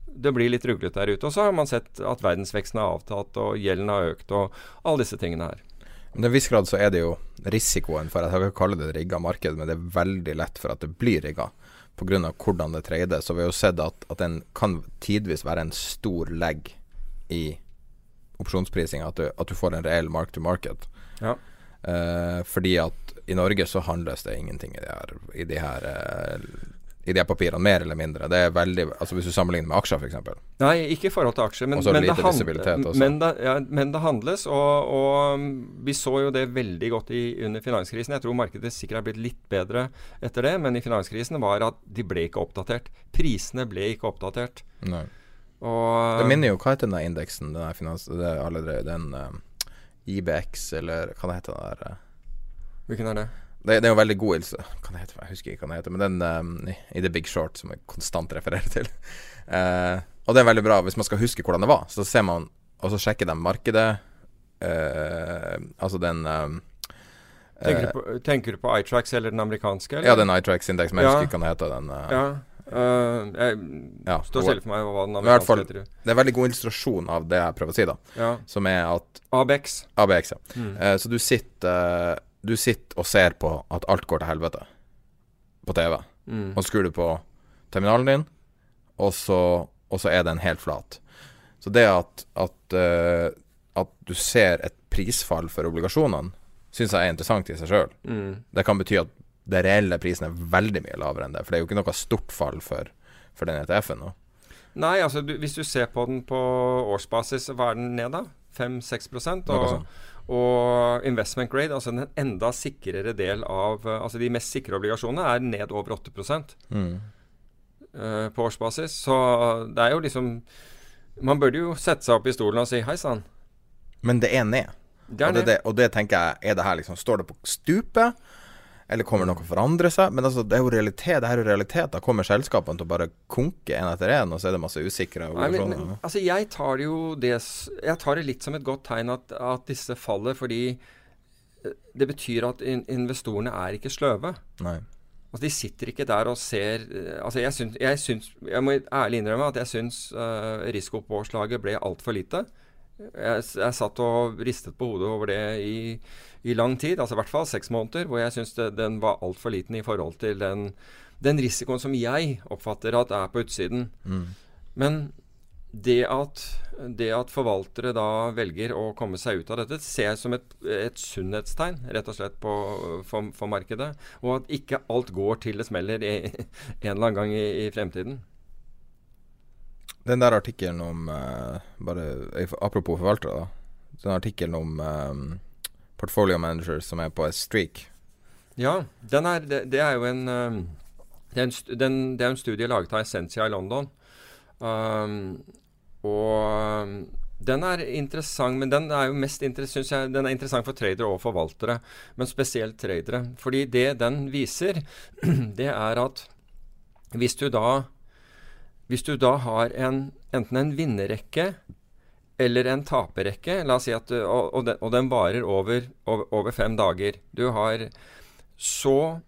det blir litt ruglete der ute. Og så har man sett at verdensveksten har avtatt, og gjelden har økt, og alle disse tingene her. Men til en viss grad så er det jo risikoen for at Jeg vil kalle det rigga marked, men det er veldig lett for at det blir rigga. Pga. hvordan det trades. Så vi har jo sett at, at den kan tidvis være en stor legg i opsjonsprising, at at du får en reell mark to market. Ja. Uh, fordi at i Norge så handles det ingenting i de her, i de her, uh, i de papirene, mer eller mindre. Det er veldig, altså Hvis du sammenligner med aksjer, f.eks. Nei, ikke i forhold til aksjer, men, men, det, handl men, det, ja, men det, handles. Og, og, vi så jo det veldig godt i, under finanskrisen. Jeg tror markedet sikkert er blitt litt bedre etter det, men i finanskrisen var at de ble ikke oppdatert. Prisene ble ikke oppdatert. Nei. Og, det minner jo Hva heter den indeksen? Den, finans, det allerede, den um, eh, IBX, eller hva det heter den der? Uh, Hvilken er det? det? Det, er jo veldig god heter, Jeg husker ikke hva det heter, men den um, i, The Big Short, som jeg konstant refererer til. Uh, og det er veldig bra hvis man skal huske hvordan det var. Så ser man, og så sjekker de markedet. Uh, altså den um, Tenker du på, tenker du på iTrax eller den amerikanske? Eller? Ja, den iTrax-indeksen, jeg husker ikke hva den heter. Den, uh, ja. Uh, jeg ja, står stille for meg hva den amerikanske fall, heter. Det er en veldig god illustrasjon av det jeg prøver å si, da. Ja. Som er at ABX. ABX, ja. Mm. Uh, så du sitter, uh, du sitter og ser på at alt går til helvete på TV. Mm. Og skrur du på terminalen din, og så, og så, er den helt flat. Så det at, at, at du ser et prisfall for obligasjonene, syns jeg er interessant i seg sjøl. Mm. Det kan bety at det reelle prisen er veldig mye lavere enn det. For det er jo ikke noe stort fall for, for den ETF-en nå. Nei, altså du, hvis du ser på den på årsbasis, hva er den ned da? 5-6 og, og investment grade, altså den enda sikrere del av Altså de mest sikre obligasjonene er ned over 8 mm. uh, på årsbasis. Så det er jo liksom Man burde jo sette seg opp i stolen og si hei sann. Men det er ned. Det er og, det, det, og det tenker jeg, er det her liksom Står det på stupet? Eller kommer noe å forandre seg? Men altså, det er jo realitet. Det er jo realitet. Da kommer selskapene til å bare konke én etter én, og så er det masse usikre obligasjoner. Altså, jeg tar det jo det Jeg tar det litt som et godt tegn at, at disse faller, fordi eh, det betyr at in investorene er ikke sløve. Nei. Altså, de sitter ikke der og ser eh, altså jeg, syns, jeg, syns, jeg må ærlig innrømme at jeg syns uh, risikopåslaget ble altfor lite. Jeg, jeg, satt og ristet på hodet over det i i lang tid, altså i hvert fall seks måneder, hvor jeg syns den var altfor liten i forhold til den, den, risikoen som jeg oppfatter at er på utsiden. Mm. Men det at, det at forvaltere da velger å komme seg ut av dette, ser jeg som et, et sunnhetstegn rett og slett på, for, for, markedet. Og at ikke alt går til det smeller i, en eller annen gang i, i fremtiden. Den der artikkelen om uh, bare Apropos forvaltere, da. Den artikkelen om um, portfolio managers som er på et streak. Ja, er, det, det, er jo en, um, det, er en den, det er en studie laget av Essentia i London. Um, og den er interessant, men den er jo mest synes jeg, den er interessant for tradere og forvaltere. Men spesielt tradere. Fordi det den viser, det er at hvis du da hvis du da har en, enten en vinnerrekke eller en taperrekke, la oss si at, og, og, den, og den varer over, over, over, fem dager Du har Så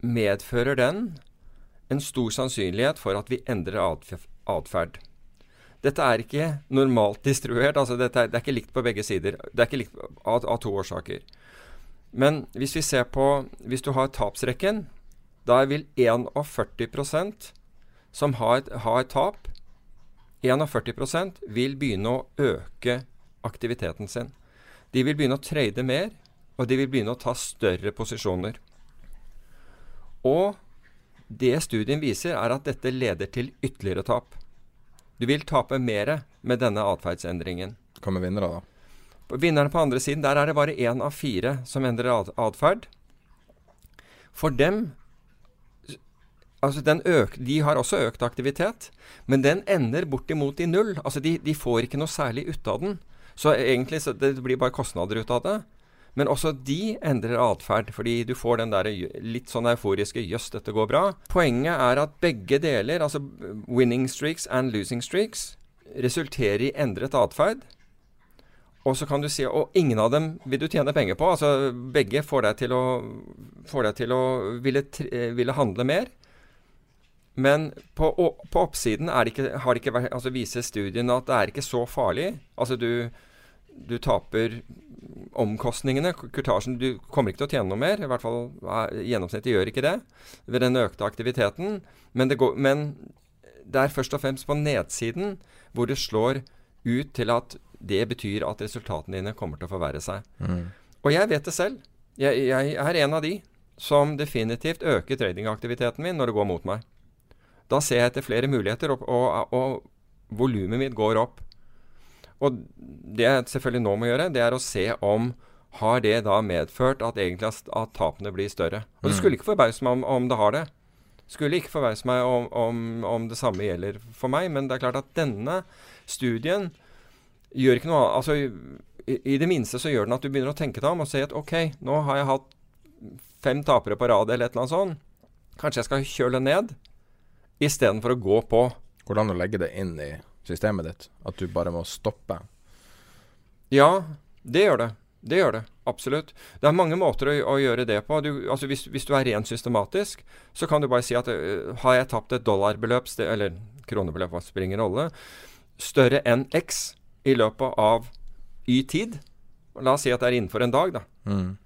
medfører den en stor sannsynlighet for at vi endrer atferd. Dette er ikke normalt distribuert. altså er, Det er ikke likt på begge sider. Det er ikke likt av, av to årsaker. Men hvis vi ser på Hvis du har tapsrekken, da vil 41% som har, har tap, 41% vil begynne å øke aktiviteten sin. De vil begynne å trade mer, og de vil begynne å ta større posisjoner. Og det studien viser, er at dette leder til ytterligere tap. Du vil tape mer med denne atferdsendringen. Hva med vinnere, da? Vinnerne på andre siden, der er det bare én av fire som endrer atferd. For dem Altså øk, de har også økt aktivitet, men den ender bortimot i null. Altså de, de får ikke noe særlig ut av den. Så egentlig så det blir bare kostnader ut av det. Men også de endrer atferd, fordi du får den der litt sånn euforiske 'jøss, dette går bra'. Poenget er at begge deler, altså winning streaks and losing streaks, resulterer i endret atferd. Og så kan du si Og ingen av dem vil du tjene penger på. Altså begge får deg til å, deg til å ville, ville handle mer. Men på, på oppsiden ikke, har det ikke vært, altså viser studien at det er ikke så farlig. Altså du, du taper omkostningene, kurtasjen Du kommer ikke til å tjene noe mer. I hvert fall gjennomsnittet gjør ikke det ved den økte aktiviteten. Men det, går, men det er først og fremst på nedsiden hvor det slår ut til at det betyr at resultatene dine kommer til å forverre seg. Mm. Og jeg vet det selv. Jeg, jeg er en av de som definitivt øker tradingaktiviteten min når det går mot meg. Da ser jeg etter flere muligheter, og, og, og volumet mitt går opp. Og det jeg selvfølgelig nå må gjøre, det er å se om har det da medført at egentlig at tapene blir større. Og det mm. skulle ikke forbause meg om, om, det har det. Skulle ikke forbause meg om, om, om, det samme gjelder for meg. Men det er klart at denne studien gjør ikke noe annet Altså i, i, det minste så gjør den at du begynner å tenke deg om og si at OK, nå har jeg hatt fem tapere på rad eller et eller annet sånt. Kanskje jeg skal kjøle ned istedenfor å gå på. Hvordan å legge det inn i systemet ditt? At du bare må stoppe? Ja, det gjør det. Det gjør det. Absolutt. Det er mange måter å, å gjøre det på. Du, altså hvis, hvis, du er rent systematisk, så kan du bare si at uh, har jeg tapt et dollarbeløp, eller kronebeløp, hva spiller ingen rolle, større enn X i løpet av Y tid La oss si at det er innenfor en dag, da. Mm.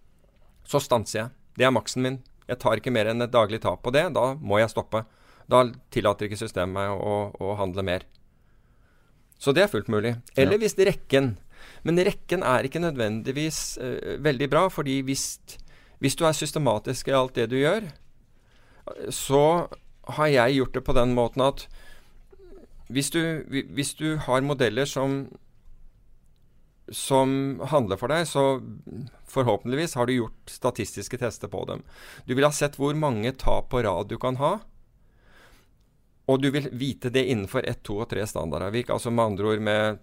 Så stanser jeg. Det er maksen min. Jeg tar ikke mer enn et daglig tap på det. Da må jeg stoppe. Da tillater ikke systemet å, å, handle mer. Så det er fullt mulig. Eller ja. hvis rekken Men rekken er ikke nødvendigvis uh, veldig bra, fordi hvis, hvis, du er systematisk i alt det du gjør, så har jeg gjort det på den måten at hvis du, hvis du har modeller som som handler for deg, så forhåpentligvis har du gjort statistiske tester på dem. Du vil ha sett hvor mange tap på rad du kan ha. Og du vil vite det innenfor ett, to og tre standardavvik. Altså med andre ord med,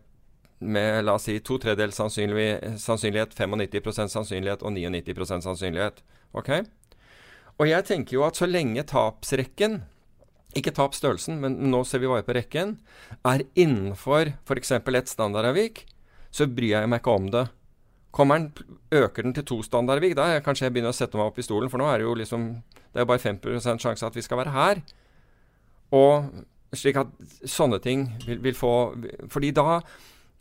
med la oss si to tredjedels sannsynlighet, 95% sannsynlighet og 99% sannsynlighet. Ok? Og jeg tenker jo at så lenge tapsrekken, ikke tapsstørrelsen, men nå ser vi bare på rekken, er innenfor f.eks. et standardavvik, så bryr jeg meg ikke om det. Kommer den, øker den til to standardavvik, da kanskje jeg begynner å sette meg opp i stolen, for nå er det jo liksom Det er jo bare 5% sjanse at vi skal være her. Og slik at sånne ting vil, vil få Fordi da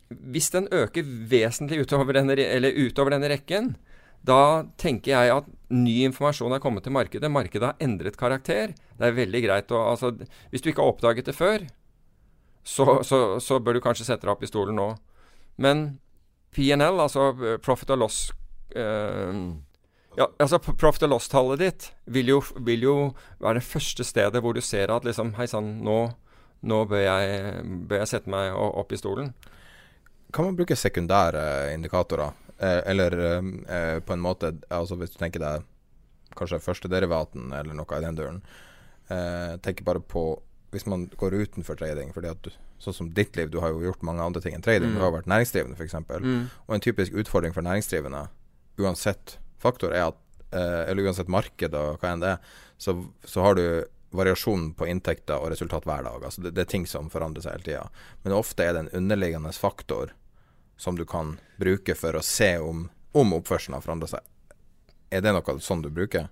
Hvis den øker vesentlig utover denne, utover denne rekken, da tenker jeg at ny informasjon er kommet til markedet. Markedet har endret karakter. Det er veldig greit å altså, Hvis du ikke har oppdaget det før, så, så, så bør du kanskje sette deg opp i stolen nå. Men PNL, altså eh, profit and loss eh, ja, altså Profit and loss-tallet ditt vil jo, vil jo, være det første stedet hvor du ser at liksom Hei sann, nå, nå bør, jeg, bør, jeg, sette meg opp i stolen. Kan man bruke sekundære indikatorer? Eh, eller eh, på en måte altså Hvis du tenker deg kanskje førstederivaten eller noe i den døren. Eh, tenker bare på hvis man går utenfor trading. fordi at du, Sånn som ditt liv, du har jo gjort mange andre ting enn trading. Mm. Du har vært næringsdrivende, f.eks. Mm. Og en typisk utfordring for næringsdrivende, uansett faktor er at eh, Eller uansett marked og hva enn det er, så, så har du variasjon på inntekter og resultat hver dag. Altså det, det, er ting som forandrer seg hele tida. Men ofte er det en underliggende faktor som du kan bruke for å se om, om oppførselen har forandra seg. Er det noe sånn du bruker?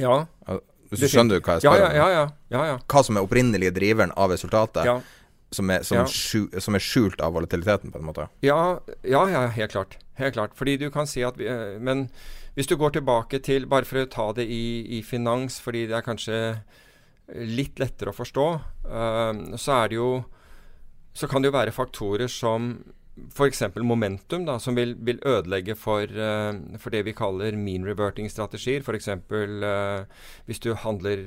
Ja. Du skjønner hva jeg spør om? Ja, ja, ja, ja, Hva som er opprinnelige driveren av resultatet? Som er, som, skjul, som, er, skjult av volatiliteten, på en måte? Ja, ja, helt klart. Helt klart. Fordi du kan si at vi, eh, Men hvis du går tilbake til Bare for å ta det i, i finans, fordi det er kanskje litt lettere å forstå, uh, så er det jo Så kan det jo være faktorer som f.eks. momentum, da, som vil, vil ødelegge for, uh, for, det vi kaller mean reverting-strategier. F.eks. Uh, hvis du handler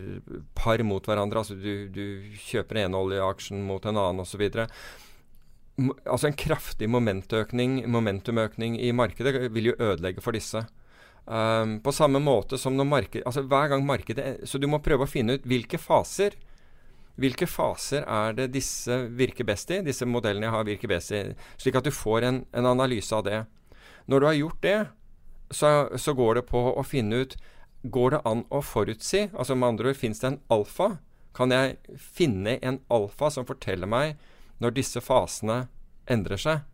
par mot hverandre, altså du, du kjøper en oljeaksjen mot en annen osv. Altså En kraftig momentumøkning i markedet vil jo ødelegge for disse. Um, på samme måte som når marked, altså hver gang markedet Så du må prøve å finne ut hvilke faser hvilke faser er det disse virker best i, disse modellene jeg har virker best i, slik at du får en, en analyse av det. Når du har gjort det, så, så, går det på å finne ut Går det an å forutsi? Altså med andre ord, fins det en alfa? Kan jeg finne en alfa som forteller meg når disse fasene endrer seg?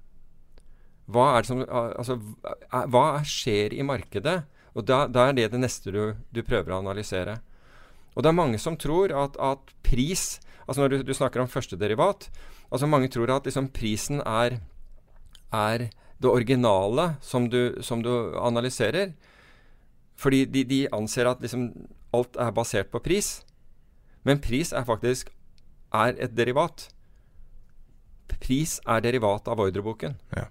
Hva, er det som, altså, hva skjer i markedet? Og da, da, er det det neste du, du, prøver å analysere. Og det er mange som tror at, at pris Altså når du, du, snakker om førstederivat altså Mange tror at liksom, prisen er, er, det originale som du, som du analyserer. Fordi de, de anser at liksom, alt er basert på pris. Men pris er faktisk er et derivat. Pris er derivat av ordreboken. Ja.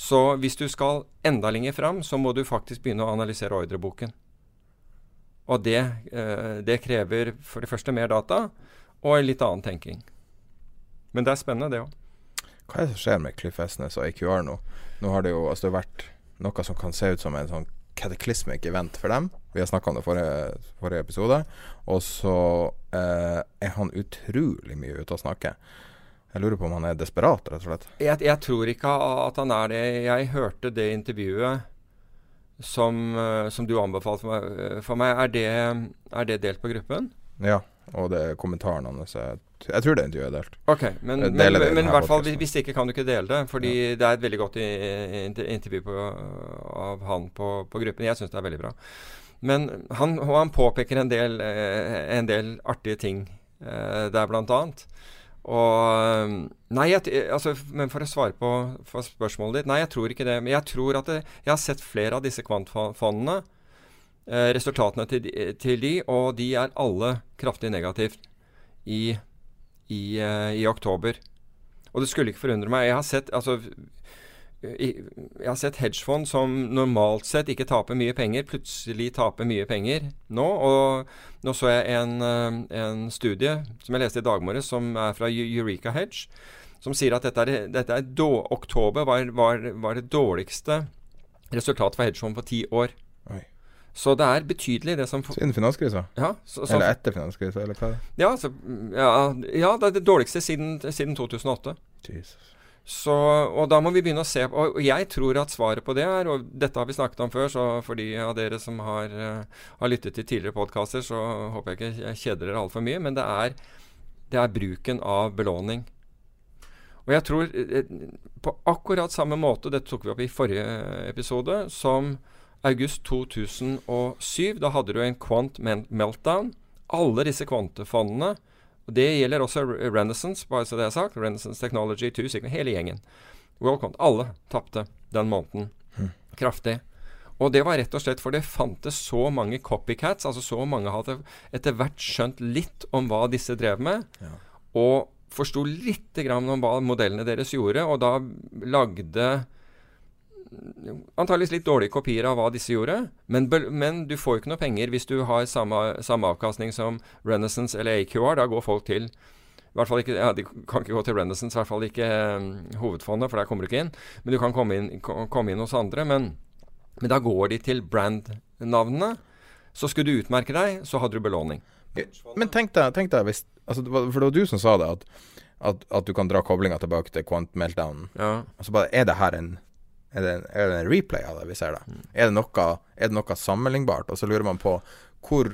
Så hvis du skal enda lenger fram, så må du faktisk begynne å analysere ordreboken. Og det, eh, det, krever for det første mer data og en litt annen tenking. Men det er spennende, det òg. Hva er det som skjer med Cliff Esnes og AQR nå? Nå har det jo altså det vært noe som kan se ut som en sånn cataclysmic event for dem. Vi har snakka om det forrige, forrige episode. Og så eh, er han utrolig mye ute å snakker. Jeg lurer på om han er desperat, rett og slett. Jeg, jeg, tror ikke at han er det. Jeg hørte det intervjuet som, eh, som du anbefalte for meg. For meg. Er det, er det, delt på gruppen? Ja, og det er kommentaren hans. Jeg, jeg tror det intervjuet er delt. Ok, Men, men, men i hvert fall, hvis ikke kan du ikke dele det. Fordi ja. det er et veldig godt intervju på, av han på, på gruppen. Jeg syns det er veldig bra. Men han, han påpeker en del, eh, en del artige ting eh, der, blant annet. Og Nei, jeg, altså, men for å svare på spørsmålet ditt Nei, jeg tror ikke det. Men jeg tror at det, jeg har sett flere av disse kvantfondene. Eh, resultatene til de, til de, og de er alle kraftig negativt i, i, eh, i oktober. Og det skulle ikke forundre meg. Jeg har sett altså, jeg har sett hedgefond som normalt sett ikke taper mye penger, plutselig taper mye penger nå. Og nå så jeg en, eh, en studie som jeg leste i dag morges, som er fra Eureka Hedge, som sier at dette er, dette er då, oktober var, var, var, det dårligste resultatet for hedgefond på ti år. Oi. Så det er betydelig, det som Siden finanskrisa? Ja, eller etter finanskrisa, eller hva? Ja, så, ja, ja, det er det dårligste siden, siden 2008. Jesus. Så, og da må vi begynne å se Og jeg tror at svaret på det er, og dette har vi snakket om før, så for de av dere som har, uh, har lyttet til tidligere podkaster, så håper jeg ikke jeg kjeder dere altfor mye, men det er, det er, bruken av belåning. Og jeg tror uh, på akkurat samme måte, dette tok vi opp i forrige episode, som august 2007. Da hadde du en quant meltdown. Alle disse kvantefondene og Det gjelder også Renaissance, bare så det er sagt. Renaissance Technology 2, hele gjengen. Worldcont. Alle tapte den måneden. Mm. Kraftig. Og det var rett og slett for det fantes så mange copycats, altså så mange hadde etter hvert skjønt litt om hva disse drev med. Ja. Og forsto lite grann om hva modellene deres gjorde, og da lagde antakeligvis litt dårlige kopier av hva disse gjorde. Men, men, du får jo ikke noe penger hvis du har samme, samme avkastning som Renaissance eller AQR. Da går folk til i hvert fall ikke, ja, De kan ikke gå til Renaissance, i hvert fall ikke um, hovedfondet, for der kommer du ikke inn. Men du kan komme inn, komme inn hos andre. Men, men da går de til brandnavnene. Så skulle du utmerke deg, så hadde du belåning. Men tenk deg, tenk deg hvis altså, For det var du som sa det, at, at, at du kan dra koblinga tilbake til Quant Meltdown. Ja. Altså bare, Er det her en er det, er det, en replay av det vi ser da? Mm. Er, det noe, er, det noe, sammenlignbart? Og så lurer man på hvor,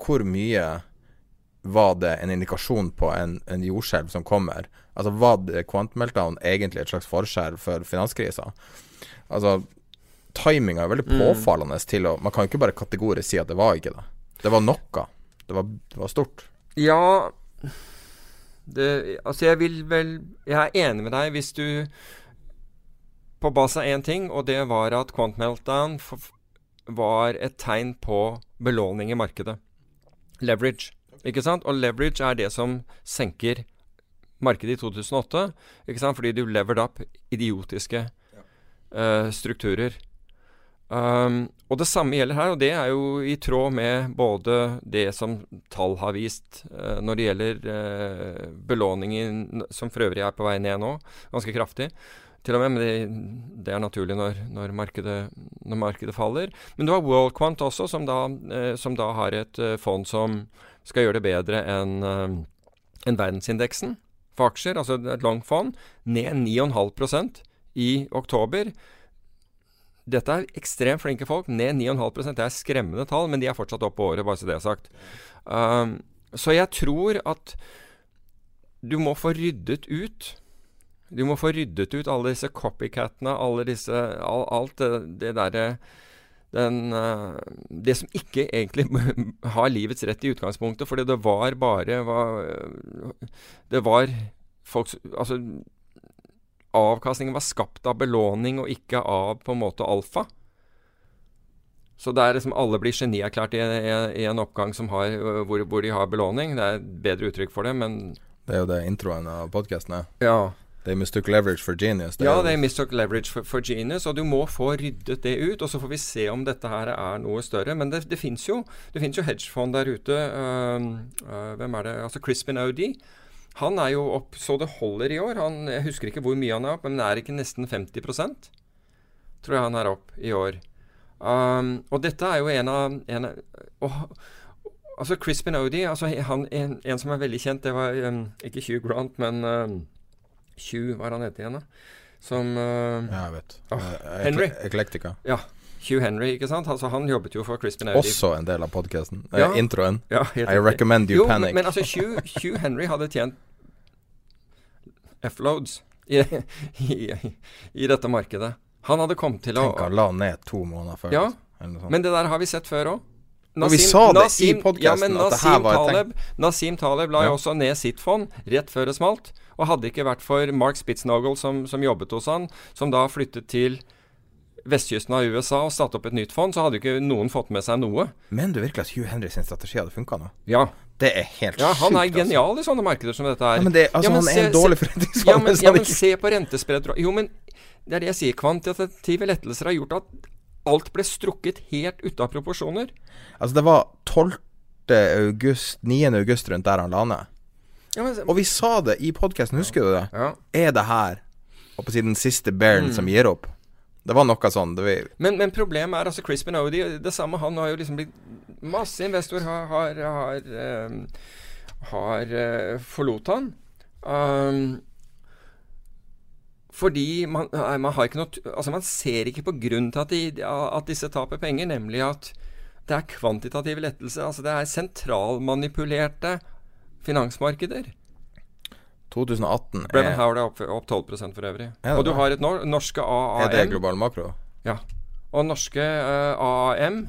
hvor mye var det en indikasjon på en, en jordskjelv som kommer? Altså Var Quantum Meltdown egentlig et slags forskjell for finanskrisa? Altså Timinga er veldig mm. påfallende mm. til å Man kan jo ikke bare kategorisk si at det var ikke det. Det var noe. Det var, det var stort. Ja det, Altså, jeg vil vel Jeg er enig med deg hvis du på base av én ting, og det var at Quant Meltdown var et tegn på belåning i markedet. Leverage. Ikke sant? Og leverage er det som senker markedet i 2008. Ikke sant? Fordi du levered up idiotiske uh, strukturer. Um, og det samme gjelder her, og det er jo i tråd med både det som tall har vist uh, når det gjelder uh, belåningen, som for øvrig er på vei ned nå, ganske kraftig til og med, men det, det er naturlig når, når, markedet, når, markedet, faller. Men du har WorldQuant også, som da, eh, som da har et eh, fond som skal gjøre det bedre enn eh, en verdensindeksen for aksjer, altså et langt fond, ned 9,5% i oktober. Dette er ekstremt flinke folk. Ned 9,5 Det er skremmende tall, men de er fortsatt oppe året, bare så det er sagt. Um, så jeg tror at du må få ryddet ut du må få ryddet ut alle disse copycatene, alle disse all, Alt det, det derre den, uh, det som ikke egentlig har livets rett i utgangspunktet, fordi det var bare var, Det var folks Altså, avkastningen var skapt av belåning og ikke av på en måte alfa. Så det er liksom alle blir genierklært i, i, i, en oppgang har, hvor, hvor, de har belåning. Det er et bedre uttrykk for det, men Det er jo det introen av podkasten er. Ja. They mistook leverage for genius. ja, they mistook leverage for, for, genius, og du må få ryddet det ut. Og så får vi se om dette her er noe større. Men det, det fins jo, jo hedgefond der ute. Uh, uh, hvem er det? Altså Crispin Audi. Han er jo opp så det holder i år. Han, jeg husker ikke hvor mye han er opp, men er ikke nesten 50% tror jeg han er opp i år. Um, og dette er jo en av, en av og, Altså Crispin Audi, altså han, en, en, som er veldig kjent, det var um, ikke Hugh Grant, men um, Hugh, hva er han heter igjen, da? Som uh, Ja, jeg vet. Oh, Henry. Eklektika. Ja. Hugh Henry, ikke sant? Altså, han jobbet jo for Crispin Audi. Også en del av podkasten. Ja. Eh, introen. Ja, I recommend you jo, panic. Men, men altså, Hugh, Hugh, Henry hadde tjent F-loads i, i, i, dette markedet. Han hadde kommet til å Tenk han la ned to måneder før. Ja, men det der har vi sett før òg. Og vi sa det Nasim, i podkasten ja, at det her var et tenkt Nasim Taleb la jo også ned sitt fond rett før det smalt. Og hadde ikke vært for Mark Spitznagel som, som jobbet hos han, som da flyttet til vestkysten av USA og satte opp et nytt fond, så hadde ikke noen fått med seg noe. Men du virkelig at Hugh Henry sin strategi hadde funka nå? Ja. Det er helt ja, Han er altså. genial altså. i sånne markeder som dette er. Ja, men det, altså, ja, men han se, er en dårlig forretningsmann. Ja, men, ja, men se på rentespredd Jo, men det er det jeg sier. Kvantitative lettelser har gjort at alt ble strukket helt ute av proporsjoner. Altså, det var 12. august, 9. august rundt der han la ned. Ja, men, og vi sa det i podkasten, husker du det? Ja. Er det her Og på siden siste bearen mm. som gir opp? Det var noe sånn vi... men, men, problemet er altså Crispin Odie Det samme, han har jo liksom blitt Masse investorer har Har, har, um, har uh, forlot han. Um, fordi man, man, har ikke noe Altså man ser ikke på grunnen til at, de, at disse taper penger, nemlig at det er kvantitative lettelser. Altså det er sentralmanipulerte finansmarkeder. 2018 Brennan Howard er opp, opp 12% for øvrig. Og du har et nor norske AAM Er det global makro? Ja. Og norske uh, AAM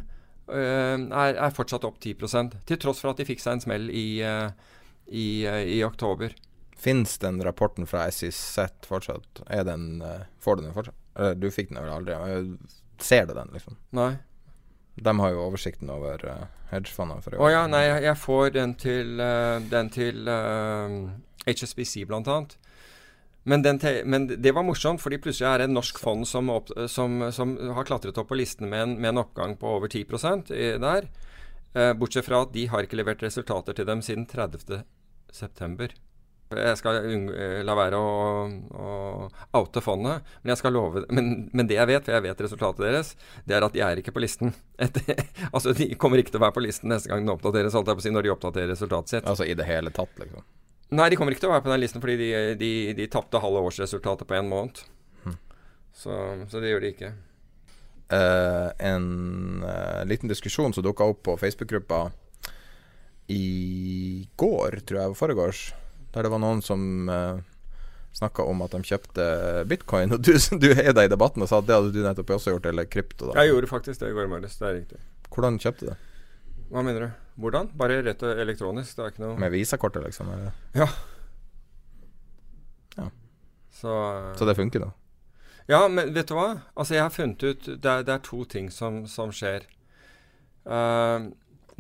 uh, er, er, fortsatt opp 10 til tross for at de fikk seg en smell i, uh, i, i oktober. Fins den rapporten fra SIZ fortsatt? Er den, får du den fortsatt? Eller du fikk den vel aldri? Ser du den, liksom? Nei. De har jo oversikten over uh, hedgefondene for i Å ja, nei, jeg, får den til, uh, den til uh, HSBC blant annet. Men, men, det var morsomt, fordi plutselig er det en norsk fond som, opp, som, som har klatret opp på listen med en, med en oppgang på over 10 i, der. Uh, bortsett fra at de har ikke levert resultater til dem siden 30.9. Jeg skal uh, la være å, å, oute fondet, men jeg skal love men, men, det jeg vet, for jeg vet resultatet deres, det er at de er ikke på listen. Etter, altså De kommer ikke til å være på listen neste gang den oppdateres, holdt jeg på å si, når de oppdaterer resultatet sitt. Altså i det hele tatt, liksom? Nei, de kommer ikke til å være på den listen fordi de, de, de tapte halve årsresultatet på én måned. Hm. Så, så, det gjør de ikke. Uh, en uh, liten diskusjon som dukka opp på Facebook-gruppa i går, tror jeg, foregårs, der det var noen som uh, eh, snakka om at de kjøpte bitcoin. Og du, du heiv deg i debatten og sa at det hadde du nettopp også gjort, eller krypto. Da. Jeg gjorde faktisk det i går morges, det er riktig. Hvordan kjøpte du det? Hva mener du? Hvordan? Bare rett og elektronisk? Det er ikke noe Med visakortet, liksom? Eller? Ja. ja. Så, Så det funker, da? Ja, men vet du hva? Altså, jeg har funnet ut Det er, det er to ting som, som skjer uh,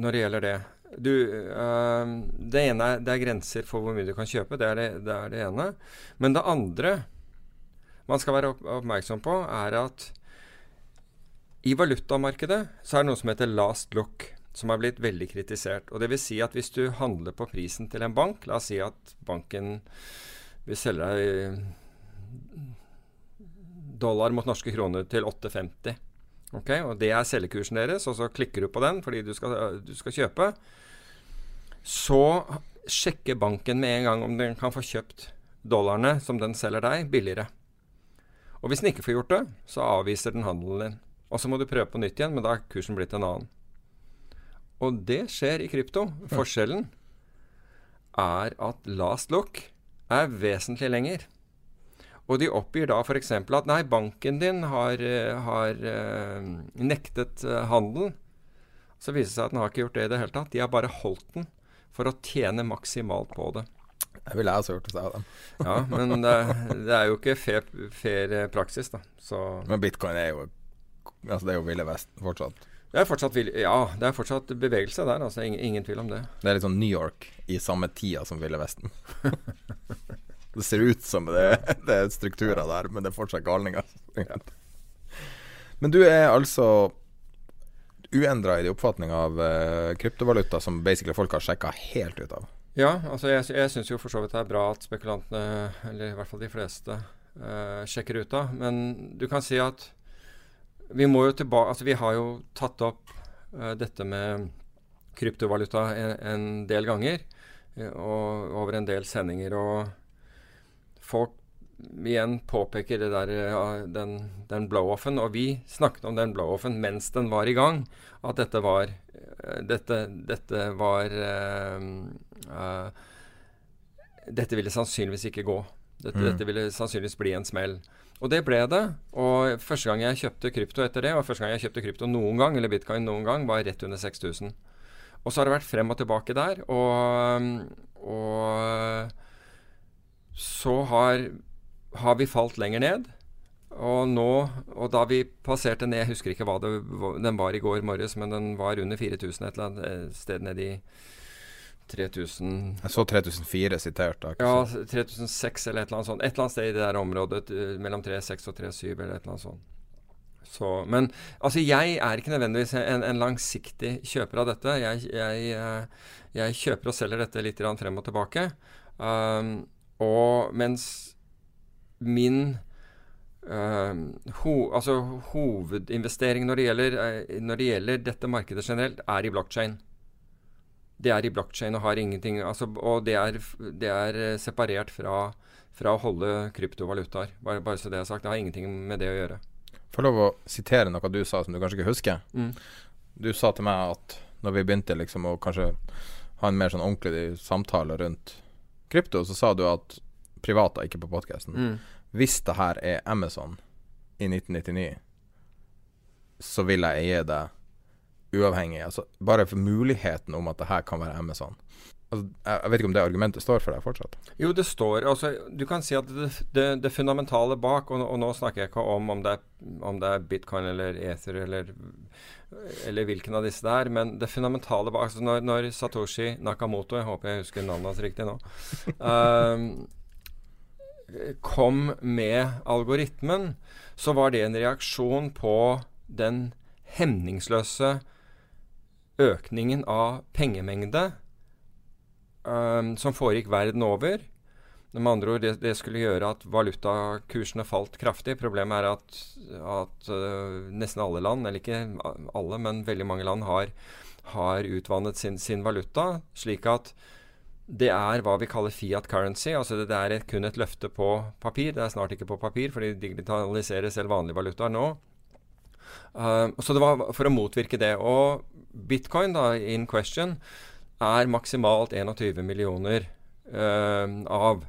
når det gjelder det. Du, øh, det ene er det er grenser for hvor mye du kan kjøpe. Det er det, det er det, ene. Men det andre man skal være oppmerksom på, er at i valutamarkedet så er det noe som heter last look som har blitt veldig kritisert. Og det vil si at hvis du handler på prisen til en bank, la oss si at banken vil selge deg dollar mot norske kroner til 8,50. Okay, og Det er selgekursen deres, og så klikker du på den fordi du skal, du skal kjøpe. Så sjekker banken med en gang om den kan få kjøpt dollarene som den selger deg, billigere. Og Hvis den ikke får gjort det, så avviser den handelen din. Og så må du prøve på nytt igjen, men da er kursen blitt en annen. Og det skjer i krypto. Forskjellen er at last look er vesentlig lenger. Og de oppgir da f.eks. at nei, banken din har, eh, har uh, nektet uh, handelen. Så viser det seg at den har ikke gjort det i det hele tatt. De har bare holdt den for å tjene maksimalt på det. Det ville jeg også gjort hvis jeg hadde ja, men det, det, er jo ikke fair, fair praksis, da. Så. Men bitcoin er jo Altså, det er jo Ville Vesten fortsatt. Det er fortsatt, ja, det er fortsatt bevegelse der. altså ingen, ingen, tvil om det. Det er litt sånn New York i samme tida som Ville Vesten. det ser ut som det, det er strukturer der, men det er fortsatt galninger. men du er altså uendra i din oppfatning av uh, kryptovaluta som basically folk har sjekka helt ut av? Ja, altså jeg, jeg syns jo for så vidt det er bra at spekulantene, eller i hvert fall de fleste, uh, sjekker ut av. Men du kan si at vi må jo tilbake Altså, vi har jo tatt opp uh, dette med kryptovaluta en, en del ganger. Og over en del sendinger. Og folk igjen påpeker det der, ja, den, den blow-offen. Og vi snakket om den blow-offen mens den var i gang. At dette var Dette, dette var Dette ville sannsynligvis ikke gå. Dette, mm. dette ville sannsynligvis bli en smell. Og det ble det. Og første gang jeg kjøpte krypto etter det, og første gang jeg kjøpte krypto noen gang, eller bitcoin noen gang, var rett under 6000. Og så har det vært frem og tilbake der. Og, og så har, har, vi falt lenger ned. Og nå, og da vi passerte ned Jeg husker ikke hva det, den var i går morges, men den var under 4000 et eller annet eh, sted nede i 3000 Jeg så 3004 sitert. Ja, 3006 eller et eller annet sånt. Et eller annet sted i det der området uh, mellom 36 og 37 eller et eller annet sånt. Så, men altså, jeg er ikke nødvendigvis en, en langsiktig kjøper av dette. Jeg, jeg, uh, jeg, kjøper og selger dette litt frem og tilbake. Um, og mens min uh, ho, altså, hovedinvestering når det, gjelder, når det gjelder dette markedet generelt, er i blockchain. det er i blockchain og har ingenting altså, Og det er, det er eh, separert fra, fra, å holde kryptovalutaer. Bare, bare, så det er sagt. Det har ingenting med det å gjøre. Får lov å sitere noe du sa som du kanskje ikke husker. Mm. Du sa til meg at når vi begynte liksom å kanskje ha en mer sånn ordentlig samtale rundt krypto, så sa du at private, ikke på podkasten mm. Hvis det her er Amazon i 1999, så vil jeg eie det uavhengig. Altså, bare for muligheten om at det her kan være Amazon. Altså, jeg vet ikke om det argumentet står for deg fortsatt? Jo, det står altså, Du kan si at det, det, det fundamentale bak, og, og, nå snakker jeg ikke om om det, er, om det er bitcoin eller ether eller, eller hvilken av disse det er, men det fundamentale bak altså når, når, Satoshi Nakamoto, jeg håper jeg husker navnet hans riktig nå, um, kom med algoritmen, så var det en reaksjon på den hemningsløse økningen av pengemengde um, som foregikk verden over. Med andre ord, det, det, skulle gjøre at valutakursene falt kraftig. Problemet er at, at uh, nesten alle land, eller ikke alle, men veldig mange land, har, har utvannet sin, sin, valuta, slik at det er hva vi kaller fiat currency. altså Det, er et, kun et løfte på papir. Det er snart ikke på papir, for de digitaliserer selv vanlige valutaer nå. Uh, så det var for å motvirke det. Og bitcoin, da, in question, er maksimalt 21 millioner uh, av.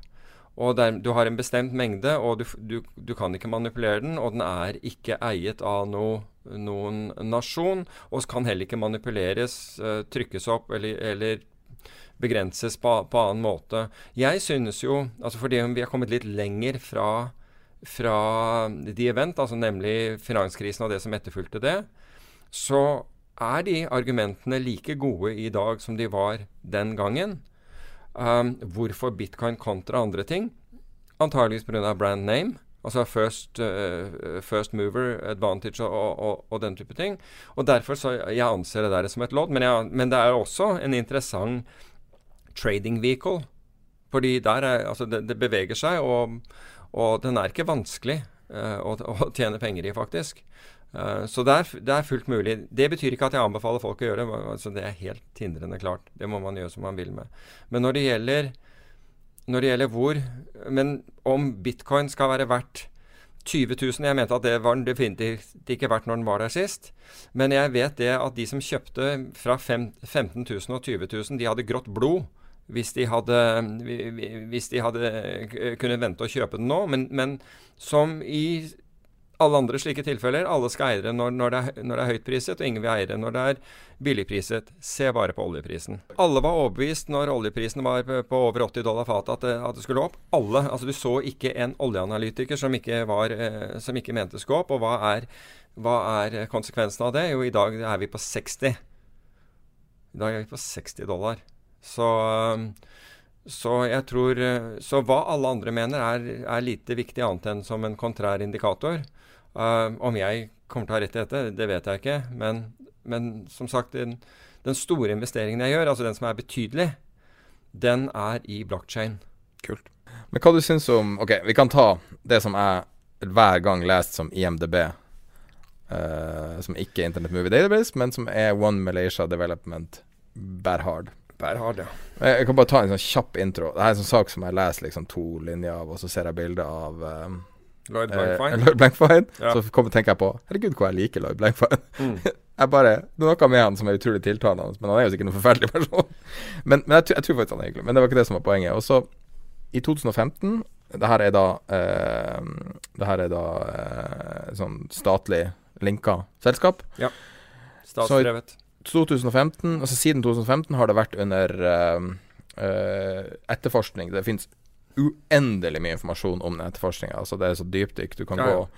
Og der, Du har en bestemt mengde, og du, du, du, kan ikke manipulere den. Og den er ikke eiet av no, noen nasjon, og kan heller ikke manipuleres, uh, trykkes opp eller, eller begrenses på, på, annen måte. Jeg synes jo, altså fordi vi har kommet litt lenger fra, fra de event, altså nemlig finanskrisen og det som etterfulgte det, så er de argumentene like gode i dag som de var den gangen. Um, hvorfor bitcoin kontra andre ting? Antageligvis pga. brand name. Altså first, uh, first mover advantage og, og, og, den type ting. Og Derfor så jeg anser det der som et lodd. Men, jeg, men det er også en interessant trading vehicle. Fordi er, altså det, det beveger seg, og, og, den er ikke vanskelig uh, å, å, tjene penger i, faktisk. Uh, så det er, det er, fullt mulig. Det betyr ikke at jeg anbefaler folk å gjøre det. Altså det er helt tindrende klart. Det må man gjøre som man vil med. Men når det gjelder, når det gjelder hvor Men om bitcoin skal være verdt 20 000 Jeg mente at det var definitivt ikke verdt når den var der sist. Men jeg vet det at de som kjøpte fra 15 000 og 20 000, de hadde grått blod. Hvis de hadde, hvis de hadde kunnet vente å kjøpe den nå. Men, men som i alle andre slike tilfeller, alle skal eie det når, når, når, det er høyt priset, og ingen vil eie det når det er billigpriset. Se bare på oljeprisen. Alle var overbevist når oljeprisen var på over 80 dollar fatet at, at, det skulle opp. Alle. Altså Du så ikke en oljeanalytiker som ikke, var, eh, som ikke mente det skulle opp. Og hva er, hva er konsekvensen av det? Jo, i dag er vi på 60. I dag er vi på 60 dollar. Så så jeg tror Så hva alle andre mener, er, er lite viktig annet enn som en kontrær indikator. Uh, om jeg kommer til å ha rett i dette, det vet jeg ikke. Men, men som sagt, den, den, store investeringen jeg gjør, altså den som er betydelig, den er i blockchain. Kult. Men hva du syns om Ok, vi kan ta det som jeg hver gang lest som IMDb. Uh, som ikke er Internet Movie Database, men som er One Malaysia Development Berhard. Berhard, det. Jeg, kan bare ta en sånn kjapp intro. Det er en sånn sak som jeg leser liksom to linjer av, og så ser jeg bilde av um, Lloyd Blankfein. Eh, Lloyd Blankfein. Ja. Så kommer, tenker jeg på Herregud, hvor jeg liker Lloyd Blankfein. Mm. jeg bare, Det er noe med han som er utrolig tiltalende, men han er jo sikkert noen forferdelig person. men, men jeg, jeg, tror faktisk han er hyggelig. Men det var ikke det som var poenget. Og så, i 2015 det her er da eh, Det her er da eh, sånn statlig linka selskap. Ja. Statsdrevet. Så 2015, altså Siden 2015 har det vært under uh, uh, etterforskning. Det fins uendelig mye informasjon om den etterforskninga. Altså, det er så dypdykk du kan ja, ja. gå.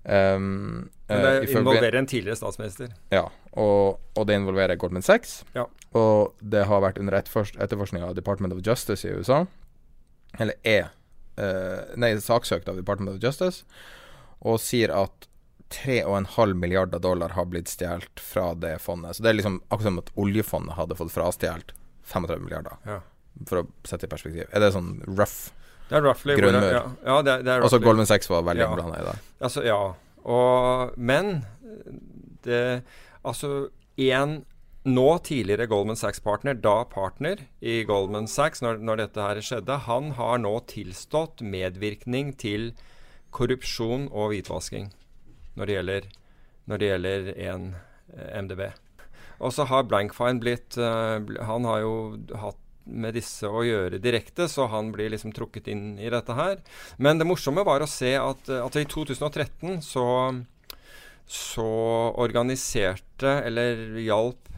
Um, Men det uh, involverer en tidligere statsminister. Ja, og, og det involverer Goldman Sachs. Ja. Og det har vært under etterforskning av Department of Justice i USA. Eller er uh, Nei, saksøkt av Department of Justice. Og sier at 3,5 milliarder dollar har blitt stjålet fra det fondet. Så det er liksom akkurat som at oljefondet hadde fått frastjålet 35 milliarder. Ja for å sette i perspektiv. Er det sånn rough er grunnmur? Ja, ja, det, det er Også Goldman Sachs var veldig ja. innblanda i det. Altså, ja. Og, men det Altså, én nå tidligere Goldman Sachs-partner, da partner i Goldman Sachs når, når, dette her skjedde, han har nå tilstått medvirkning til korrupsjon og hvitvasking når det gjelder, når det gjelder en eh, MDB. Og så har Blankfine blitt uh, Han har jo hatt med disse å gjøre direkte, så han blir liksom trukket inn i dette her. Men det morsomme var å se at, at i 2013 så, så organiserte, eller hjalp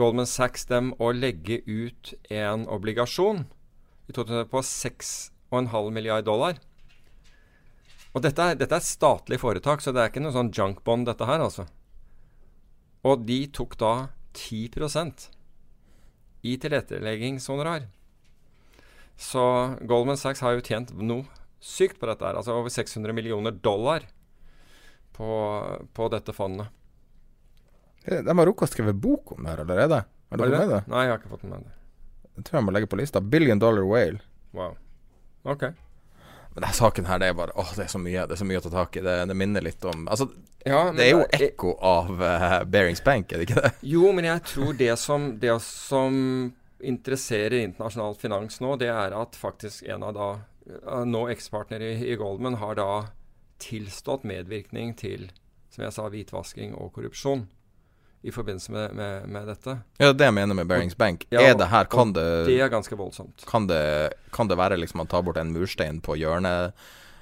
Goldman Sachs dem å legge ut en obligasjon i 2000 på 6,5 milliard dollar. Og dette er, dette er statlig foretak, så det er ikke noe sånn junkbond, dette her, altså. Og de tok da 10% i tilretteleggingshonorar. Så Goldman Sachs har jo tjent noe sykt på dette her. Altså over 600 millioner dollar på, på dette fondet. De har rukket å skrive bok om det her allerede. Har du fått med det? Nei, jeg har ikke fått med det. Jeg tror jeg må legge på lista. Billion Dollar Whale. Wow. Ok. Men denne saken her, det er bare Åh, det er så mye Det er så mye å ta tak i. Det, det minner litt om Altså, Ja, det er jo ekko av uh, Bearings Bank, er det ikke det? Jo, men jeg tror det som, det som interesserer internasjonal finans nå, det er at faktisk en av da eh, nå ekspartner i, i Goldman har da tilstått medvirkning til, som jeg sa, hvitvasking og korrupsjon i forbindelse med, med, med dette. Ja, det jeg mener med Bearings Bank. Ja, er det her Kan det, Det er ganske voldsomt. kan det Kan det være liksom å ta bort en murstein på hjørnet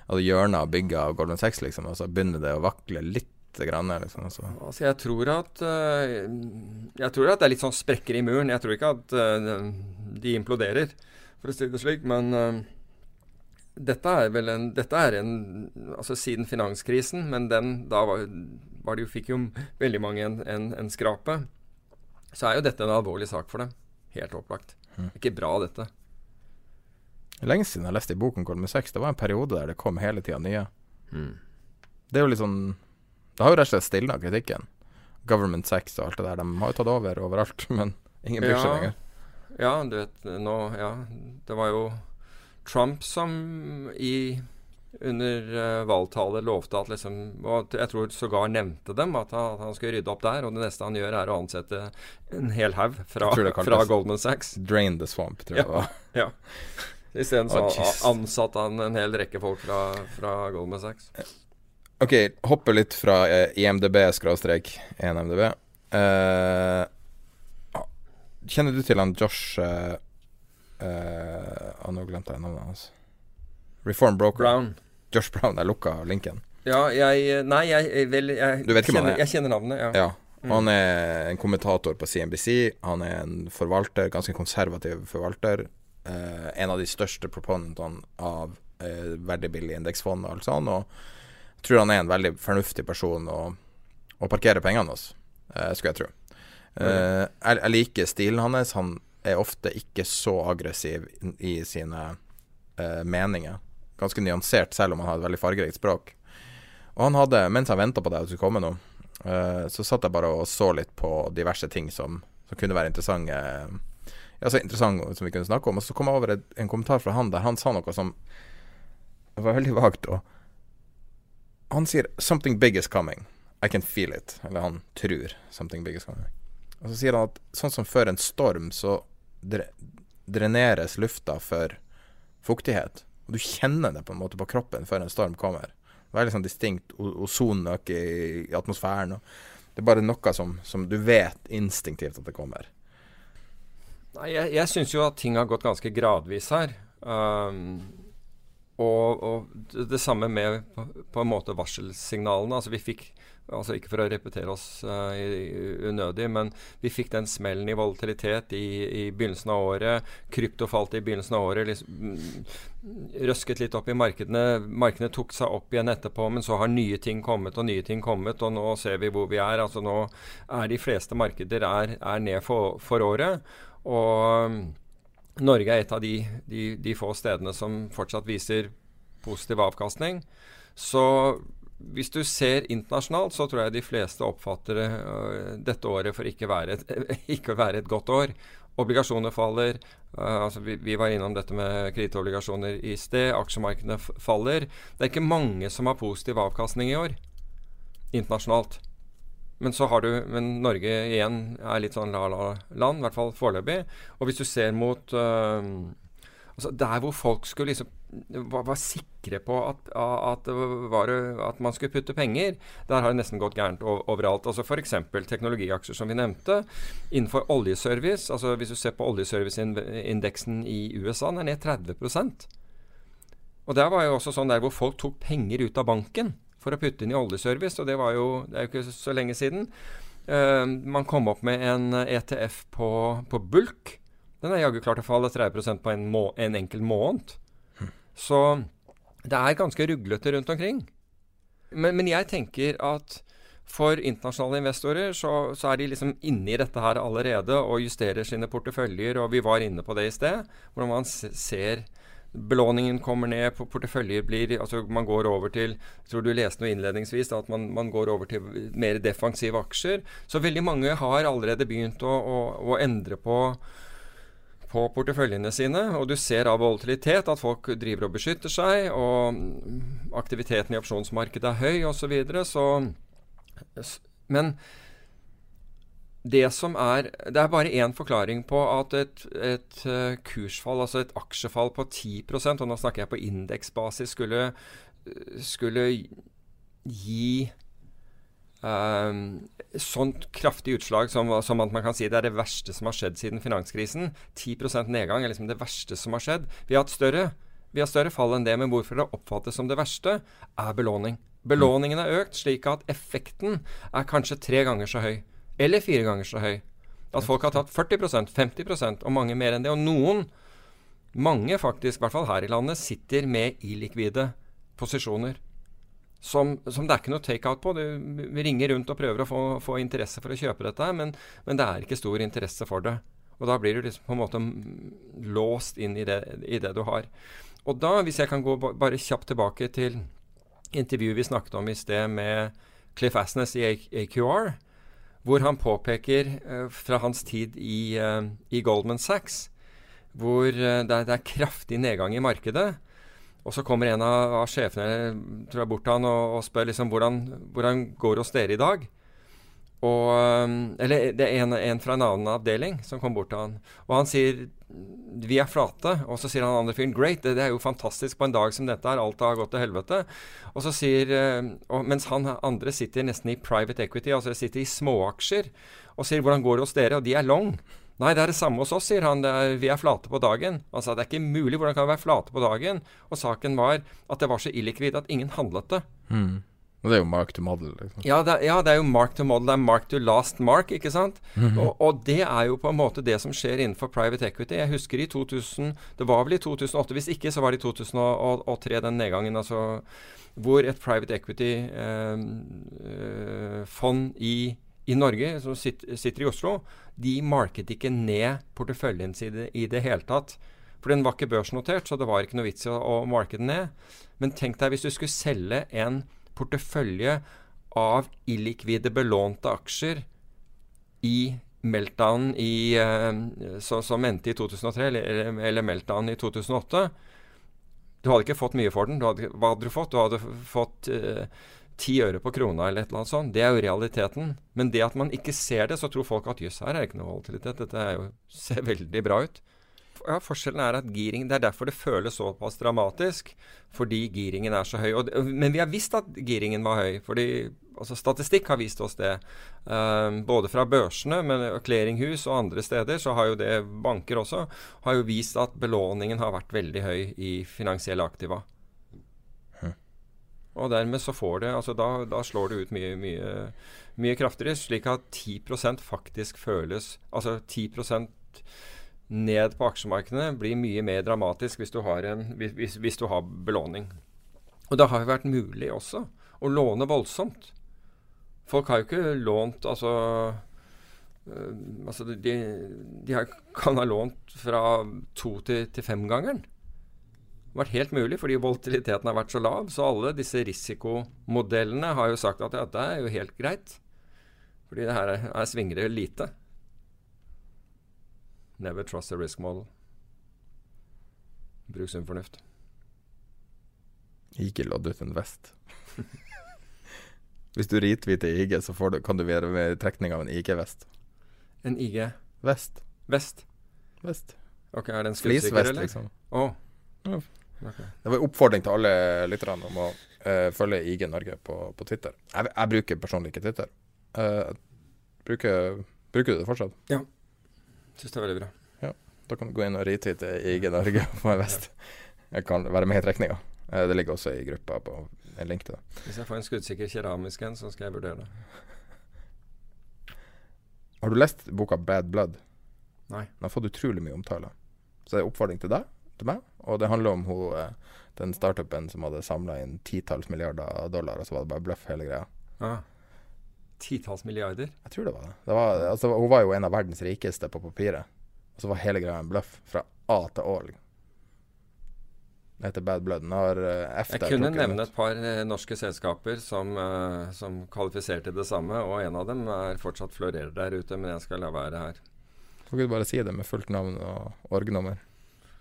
Altså hjørnet av bygget av Golden Sex, liksom? så begynner det å vakle litt grann, liksom? Altså. Altså, jeg tror at eh, Jeg tror at det er litt sånn sprekker i muren. Jeg tror ikke at eh, de imploderer, for å si det slik. Men eh, dette er vel en Dette er en Altså siden finanskrisen, men den Da var, var det jo, fikk jo veldig mange en, en, en skrape. Så er jo dette en alvorlig sak for dem. Helt opplagt. Mm. Ikke bra, dette. Lenge siden jeg leste i boken Golden Sex. Det var en periode der det kom hele tida nye. Mm. Det er jo litt sånn Det har jo rett og slett stilna kritikken. Government sex og alt det der. De har jo tatt over overalt, men ingen bryr seg Ja. lenger. Ja, du vet nå Ja, det var jo Trump som i under uh, valgtale lovte at liksom Og jeg tror sågar nevnte dem at han, han skulle rydde opp der. Og det neste han gjør, er å ansette en hel haug fra, fra Goldman Sachs. Drain the swamp, tror jeg det var. Ja. Isteden så oh, ansatte han en hel rekke folk fra, fra Goldman Sachs. Ok, hopper litt fra eh, IMDb skråstrek 1MDB. Eh, kjenner du til han Josh uh, Nå glemte jeg navnet hans. Reform Broker. Brown. Josh Brown. Jeg lukka linken. Ja, jeg Nei, jeg vel jeg, Du vet kjenner, er? Jeg kjenner navnet, ja. Ja. Han er en kommentator på CNBC. Han er en forvalter, ganske konservativ forvalter. Eh, en av de største proponentene av eh, veldig billig indeksfond og alt sånt. Og jeg tror han er en veldig fornuftig person å, å parkere pengene hos, eh, skulle jeg tro. Eh, jeg, jeg liker stilen hans. Han er ofte ikke så aggressiv i sine eh, meninger. Ganske nyansert, selv om han har et veldig fargerikt språk. Og han hadde, mens han venta på det at det skulle komme noe, eh, så satt jeg bare og så litt på diverse ting som, som kunne være interessante. Ja, så interessante som vi kunne snakke om. Og så kom jeg over en kommentar fra han der han sa noe som var veldig vagt. Og han sier 'something big is coming'. I can feel it. Eller han tror 'something big is coming'. Og så sier han at sånn som før en storm, så dreneres lufta for fuktighet. Og du kjenner det på en måte på kroppen før en storm kommer. Veldig sånn distinkt. o- Ozonen øker i, i atmosfæren. Det er bare noe som, som du vet instinktivt at det kommer. Nei, jeg, jeg syns jo at ting har gått ganske gradvis her. Um, og, og det samme med på, på en måte varselsignalene. Altså vi fikk altså Ikke for å repetere oss uh, unødig, men vi fikk den smellen i volatilitet i, i begynnelsen av året. Krypto falt i begynnelsen av året. Liksom, mm, røsket litt opp i markedene. Markedene tok seg opp igjen etterpå, men så har nye ting kommet og nye ting kommet, og nå ser vi hvor vi er. Altså nå er de fleste markeder er, er ned for, for året. Og um, Norge er et av de, de, de få stedene som fortsatt viser positiv avkastning. Så hvis du ser internasjonalt, så tror jeg de fleste oppfatter det, uh, dette året for ikke være å være et godt år. Obligasjoner faller. Uh, altså vi, vi var innom dette med kredittobligasjoner i sted. Aksjemarkedene faller. Det er ikke mange som har positiv avkastning i år internasjonalt. Men så har du Men Norge igjen er litt sånn la-la-land, i hvert fall foreløpig. Og hvis du ser mot øh, altså Der hvor folk skulle liksom var, var sikre på at, at, var, at man skulle putte penger, der har det nesten gått gærent overalt. Altså F.eks. teknologiaksjer, som vi nevnte. Innenfor oljeservice, altså hvis du ser på oljeserviceindeksen i USA, den er ned 30% Og der var jo også sånn der hvor folk tok penger ut av banken for å putte inn i oljeservice, og det, var jo, det er jo ikke så lenge siden. Uh, man kom opp med en ETF på, på bulk. Den er jaggu klart å falle 30% på en, må, en enkel måned. Så det er ganske ruglete rundt omkring. Men, men jeg tenker at for internasjonale investorer så, så, er de liksom inne i dette her allerede og justerer sine porteføljer. Og vi var inne på det i sted, hvordan man ser belåningen kommer ned, på porteføljer blir altså Man går over til Jeg tror du leste noe innledningsvis, at man, man, går over til mer defensive aksjer. Så veldig mange har allerede begynt å, å, å endre på på porteføljene sine, og du ser av volatilitet at folk driver og beskytter seg, og aktiviteten i opsjonsmarkedet er høy osv. Så, videre, så men det som er Det er bare én forklaring på at et, et uh, kursfall, altså et aksjefall på 10% og nå snakker jeg på indeksbasis, skulle, skulle gi sånt kraftig utslag som, som, at man kan si det er det verste som har skjedd siden finanskrisen. 10% nedgang er liksom det verste som har skjedd. Vi har hatt større, har større fall enn det, men hvorfor det oppfattes som det verste, er belåning. Belåningen er økt, slik at effekten er kanskje tre ganger så høy. Eller fire ganger så høy. At folk har tatt 40% 50% og mange mer enn det. Og noen, mange faktisk, i hvert fall her i landet, sitter med illikvide posisjoner. Som, som, det er ikke noe take-out på. Du ringer rundt og prøver å få, få interesse for å kjøpe dette, men, men, det er ikke stor interesse for det. Og da blir du liksom på en måte låst inn i det, i det du har. Og da, hvis jeg kan gå bare kjapt tilbake til intervjuet vi snakket om i sted med Cliff Asnes i AQR, hvor han påpeker uh, fra hans tid i, uh, i Goldman Sachs, hvor uh, det, er, det, er, kraftig nedgang i markedet. Og så kommer en av, av sjefene tror jeg, bort til han og, og spør liksom hvordan, hvordan går hos dere i dag? Og, eller det er en, en, fra en annen avdeling som kom bort til han. Og han sier vi er flate. Og så sier han andre fyren great, det, det, er jo fantastisk på en dag som dette her, alt har gått til helvete. Og så sier, eh, og, Mens han andre sitter nesten i private equity, altså sitter i småaksjer, og sier hvordan går det hos dere, og de er long. Nei, det er det samme hos oss, sier han. Er, vi er flate på dagen. Han sa det er ikke mulig, hvordan kan vi være flate på dagen? Og saken var at det var så illikvid at ingen handlet det. Mm. Og det er jo mark to model. Liksom. Ja, det, ja, det er jo mark to model. Det er mark to last mark, ikke sant? Mm -hmm. og, og, det er jo på en måte det som skjer innenfor private equity. Jeg husker i 2000 Det var vel i 2008, hvis ikke så var det i 2003 den nedgangen. altså Hvor et private equity-fond eh, eh, i, i, Norge, som sitter, i Oslo, de market ikke ned porteføljen sin i det hele tatt. For den var ikke børsnotert, så det var ikke noe vits i å, å marke den ned. Men tenk deg hvis du skulle selge en portefølje av illikvide belånte aksjer i meltdown i, uh, så, som endte i 2003, eller, eller meltdown i 2008. Du hadde ikke fått mye for den. Hadde, hva hadde du fått? Du hadde fått uh, ti øre på krona eller et eller annet sånt. Det er jo realiteten. Men det at man ikke ser det, så tror folk at jøss, her er det ikke noe volatilitet. Dette jo, ser veldig bra ut ja, forskjellen er at giring Det er derfor det føles såpass dramatisk. Fordi giringen er så høy. Det, men vi har visst at giringen var høy. fordi altså Statistikk har vist oss det. Um, både fra børsene, men clearinghus og andre steder, så har jo det banker også, har jo vist at belåningen har vært veldig høy i finansielle aktiva. Og dermed så får det altså da, da slår det ut mye, mye, mye kraftigere, slik at 10 faktisk føles Altså 10% ned på aksjemarkedene blir mye mer dramatisk hvis du har, en, hvis, hvis du har belåning. Og det har jo vært mulig også å låne voldsomt. Folk har jo ikke lånt altså, øh, altså de, de kan ha lånt fra to til, til femgangeren. Vært helt mulig fordi volatiliteten har vært så lav. Så alle disse risikomodellene har jo sagt at ja, det er jo helt greit. Fordi det her er, er svinger det lite. Never trust a risk model. Bruk sunn fornuft. Ikke lodd ut en vest. Hvis du rithviter IG, så du, kan du være med i trekning av en IG-vest. En IG? Vest. Vest? Vest. Ok, Er det en skuddsikker, eller? liksom. Oh. Ja. Okay. Det var en oppfordring til alle lytterne om å uh, følge IG Norge på, på Twitter. Jeg, jeg, bruker personlig ikke Twitter. Uh, bruker, bruker du det fortsatt? Ja. Syns det er veldig bra. Ja, Da kan du gå inn og retweete IG Norge på en vest. Jeg kan være med i trekninga. Eh, det ligger også i gruppa på en link til det. Hvis jeg får en skuddsikker keramisk en, så skal jeg vurdere det. Har du lest boka 'Bad Blood'? Nei. Den har fått utrolig mye omtale. Så det er oppfordring til deg, til meg. Og det handler om hun, eh, den startupen som hadde samla inn titalls milliarder dollar, og så var det bare bløff hele greia. Ah. Titalls milliarder? Jeg tror det var det. det var, altså, hun var jo en av verdens rikeste på papiret. Og så var hele greia en bløff fra A til Å. liksom. Det heter Bad Blood. Når, uh, Jeg kunne nevne et par uh, norske selskaper som, uh, som kvalifiserte det samme, og en av dem er fortsatt florerer der ute, men jeg skal la være her. Kan ikke du bare si det med fullt navn og org-nummer?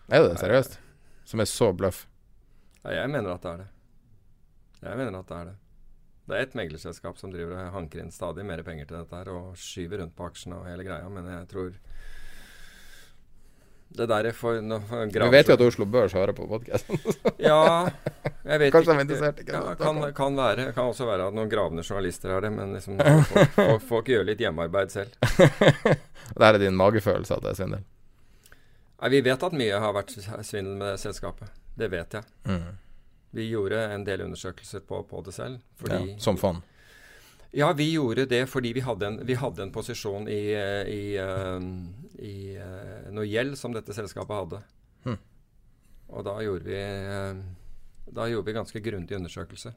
Er det seriøst? Som er så bløff? Ja, jeg mener at det er det. Jeg mener at det er det. Det er ett meglerselskap som driver og hanker inn stadig mer penger til dette her og skyver rundt på aksjene og hele greia, men jeg tror det der er for, no, Vi vet jo at Oslo Børs hører på podkasten. ja, jeg vet Kanskje interessert? Ikke ja, kan, kan være. Kan også være at noen gravende journalister har det, men liksom, folk, folk, folk gjør litt hjemmearbeid selv. det her er din magefølelse at det er svindel? Nei, Vi vet at mye har vært svindel med selskapet. Det vet jeg. Mm. Vi gjorde en del undersøkelser på, på det selv. ja, som fond? Ja, vi gjorde det fordi vi hadde en, vi hadde en posisjon i, i, i, i noe gjeld som dette selskapet hadde. Mm. Og da gjorde vi Da gjorde vi ganske grundig undersøkelse.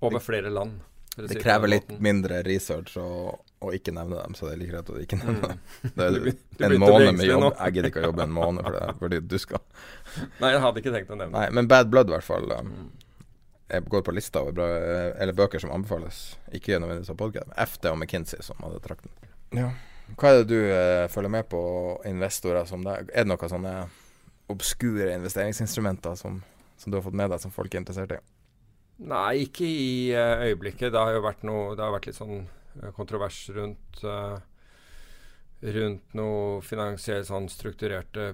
Over flere land. Det krever litt mindre research å ikke nevne dem, så det er like greit å ikke nevne dem. Det er du, en måned med jobb. Jeg gidder ikke å jobbe en måned for det, fordi du skal Nei, jeg hadde ikke tenkt å nevne dem Nei, Men Bad Blood, i hvert fall. Um, jeg går på lista over bra, eller bøker som anbefales. Ikke nødvendigvis av podkast, FD og McKinsey som hadde trakt den. Ja. Hva er det du eh, følger med på investorer som deg? Er det noen sånne obskure investeringsinstrumenter som, som, du har fått med deg, som folk er interessert i? Nei, ikke i uh, øyeblikket. Det har jo vært noe Det har vært litt sånn uh, kontrovers rundt uh, rundt noe finansielt sånn strukturerte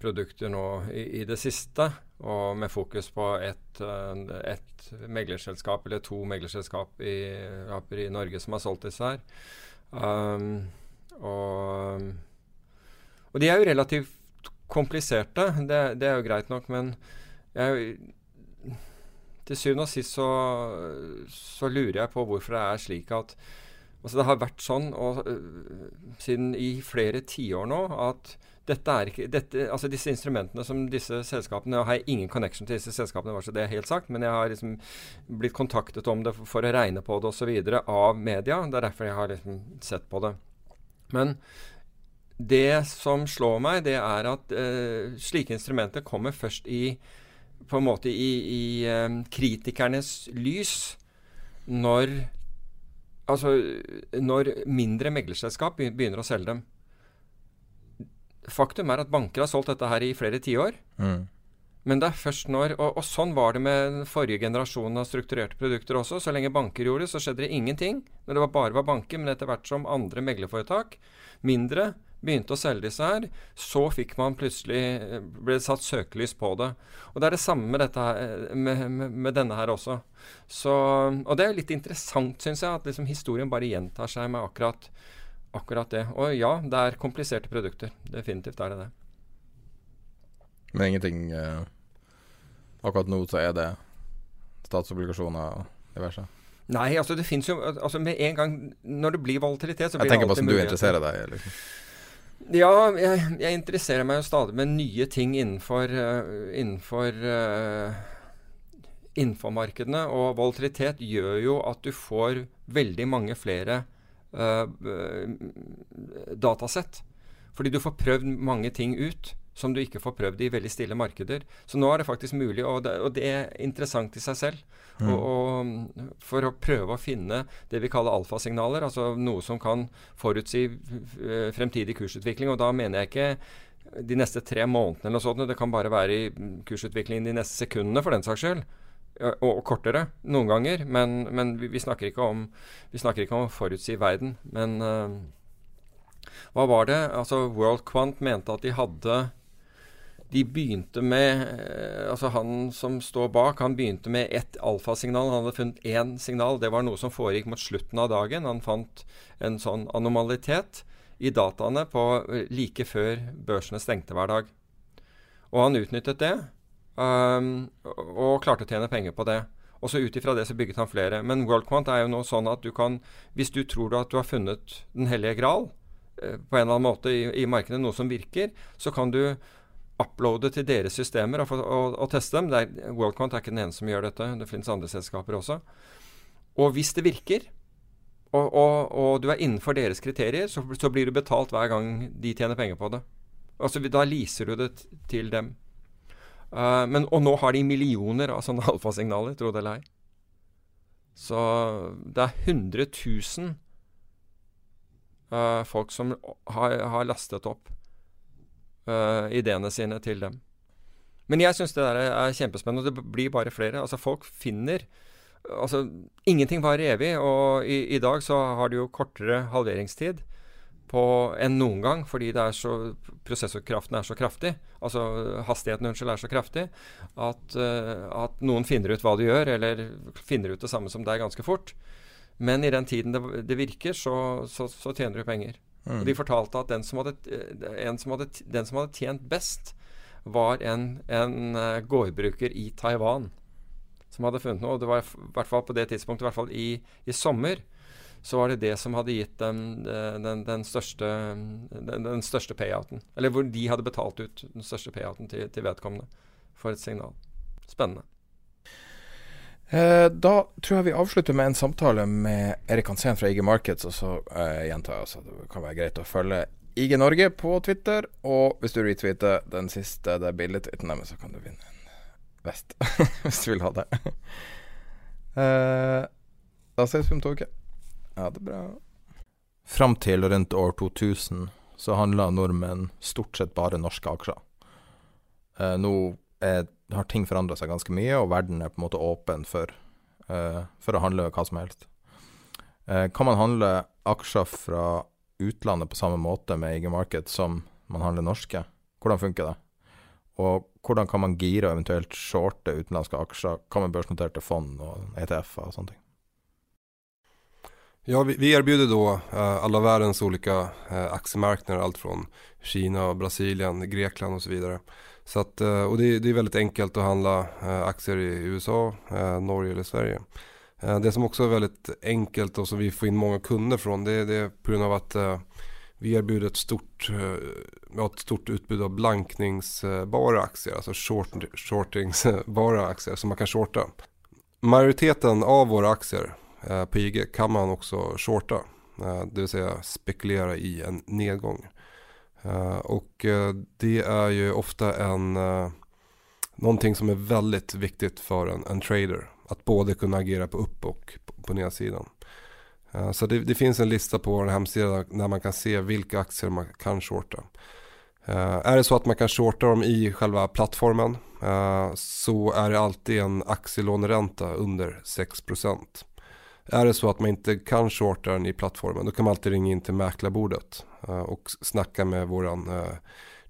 produkter nå i, i, det siste. Og med fokus på ett et meglerselskap, eller to meglerselskap i, i, Norge som har solgt disse her. Um, og, og, de er jo relativt kompliserte. Det, det er jo greit nok, men jeg til syvende og sist så, så, lurer jeg på hvorfor det er slik at Altså det har vært sånn og, uh, siden i flere tiår nå at dette er ikke, dette, altså disse instrumentene som disse selskapene Jeg har ingen connection til disse selskapene, var så det er helt sagt, men jeg har liksom blitt kontaktet om det for, for å regne på det osv. av media. Det er derfor jeg har liksom sett på det. Men det som slår meg, det er at uh, slike instrumenter kommer først i på en måte i, i um, kritikernes lys når Altså når mindre meglerselskap begynner å selge dem. Faktum er at banker har solgt dette her i flere tiår. Mm. Men det er først når og, og, sånn var det med den forrige generasjonen av strukturerte produkter også. Så lenge banker gjorde det, så skjedde det ingenting. Når det var bare var banker, men etter hvert som andre meglerforetak, mindre, begynte å selge disse her, så fikk man plutselig ble satt søkelys på det. Og det er det samme med, dette her, med, med, med denne her også. Så, og det er litt interessant, syns jeg, at liksom historien bare gjentar seg med akkurat, akkurat det. Og ja, det er kompliserte produkter. Definitivt er det det. Men ingenting eh, Akkurat nå så er det statsobligasjoner og diverse? Nei, altså det fins jo altså Med en gang når det blir volatilitet, så blir det alltid muligheter. Jeg tenker på som du interesserer deg. Liksom. Ja, jeg, jeg, interesserer meg jo stadig med nye ting innenfor, uh, innenfor, uh, innenfor markedene. Og volatilitet gjør jo at du får veldig mange flere uh, datasett. Fordi du får prøvd mange ting ut som du ikke får prøvd i veldig stille markeder. Så nå er det faktisk mulig, og det, og det er interessant i seg selv. Mm. Og, og, for å prøve å finne det vi kaller alfasignaler, altså noe som kan forutsi eh, fremtidig kursutvikling. Og da mener jeg ikke de neste tre månedene eller sånt. Det kan bare være i kursutviklingen de neste sekundene, for den saks skyld. Og, og kortere noen ganger. Men, men vi, vi, snakker ikke om, vi snakker ikke om å forutsi verden. Men uh, hva var det? Altså World Quant mente at de hadde de begynte med eh, Altså han som står bak, han begynte med ett alfasignal. Han hadde funnet én signal. Det var noe som foregikk mot slutten av dagen. Han fant en sånn anomalitet i dataene på eh, like før børsene stengte hver dag. Og han utnyttet det. Um, og klarte å tjene penger på det. Og så ut ifra det så bygget han flere. Men WorldQuant er jo nå sånn at du kan Hvis du tror at du har funnet den hellige gral eh, på en eller annen måte i, i, markedet, noe som virker, så kan du uploade til deres systemer og, og, og teste dem. Er, Worldcount er ikke den eneste som gjør dette. Det finnes andre selskaper også. Og hvis det virker, og, og, du er innenfor deres kriterier, så, så, blir du betalt hver gang de tjener penger på det. Altså, Da leaser du det til dem. Uh, men, og nå har de millioner av sånne alfasignaler, tro det eller ei. Så det er 100 000 uh, folk som har, har lastet opp uh, ideene sine til dem. Men jeg syns det der er kjempespennende, og det blir bare flere. Altså Folk finner Altså, ingenting varer evig, og i, i, dag så har du jo kortere halveringstid enn noen gang, fordi det er så, prosessorkraften er så kraftig, altså hastigheten unnskyld, er så kraftig, at, uh, at, noen finner ut hva du gjør, eller finner ut det samme som deg ganske fort. Men i den tiden det, det virker, så, så, så, tjener du penger. Mm. Og De fortalte at den som, hadde, som hadde, den som hadde tjent best, var en, en uh, gårdbruker i Taiwan som hadde funnet noe. Og det var i hvert fall på det tidspunktet, i hvert fall i, i sommer, så var det det som hadde gitt dem den, den, største, den, den, største, payouten. Eller hvor de hadde betalt ut den største payouten til, til vedkommende for et signal. Spennende. Eh, da tror jeg vi avslutter med en samtale med Erik Hansen fra IG Markets. Og så eh, gjentar jeg altså, det kan være greit å følge IG Norge på Twitter. Og hvis du retweeter den siste det bildetweeten deres, så kan du vinne en vest. hvis du vil ha det. eh, da ses vi om to uker. Ja, det bra. Fram til rundt år 2000 så handla nordmenn stort sett bare norske aksjer. Eh, nå er, har ting forandra seg ganske mye, og verden er på en måte åpen for, uh, for å handle hva som helst. Uh, kan man handle aksjer fra utlandet på samme måte med IG Market som man handler norske? Hvordan funker det? Og hvordan kan man gire og eventuelt shorte utenlandske aksjer? Hva med børsnoterte fond og ETF-er og sånne ting? Ja, vi, vi erbjuder då uh, alla världens olika uh, aktiemarknader, allt från Kina, Brasilien, Grekland och så vidare. Så att, uh, och det, det, är väldigt enkelt att handla aktier i USA, Norge eller Sverige. det som också är väldigt enkelt och som vi får in många kunder från det, det är på grund av att vi erbjuder ett stort, ett stort utbud av blankningsbara aktier, alltså short, shortingsbara aktier som man kan shorta. Majoriteten av våra aktier Eh, på IG kan man också shorta, eh, det vill säga spekulera i en nedgång. Eh, och det är ju ofta en, någonting som är väldigt viktigt för en, en trader. Att både kunna agera på upp och på, nedsidan. Så det, det, finns en lista på vår hemsida där man kan se vilka aktier man kan shorta. Är det så att man kan shorta dem i själva plattformen så är det alltid en aktielåneränta under 6%. Är det så att man inte kan shorta den i plattformen då kan man alltid ringa in till mäklarbordet och snacka med våran uh,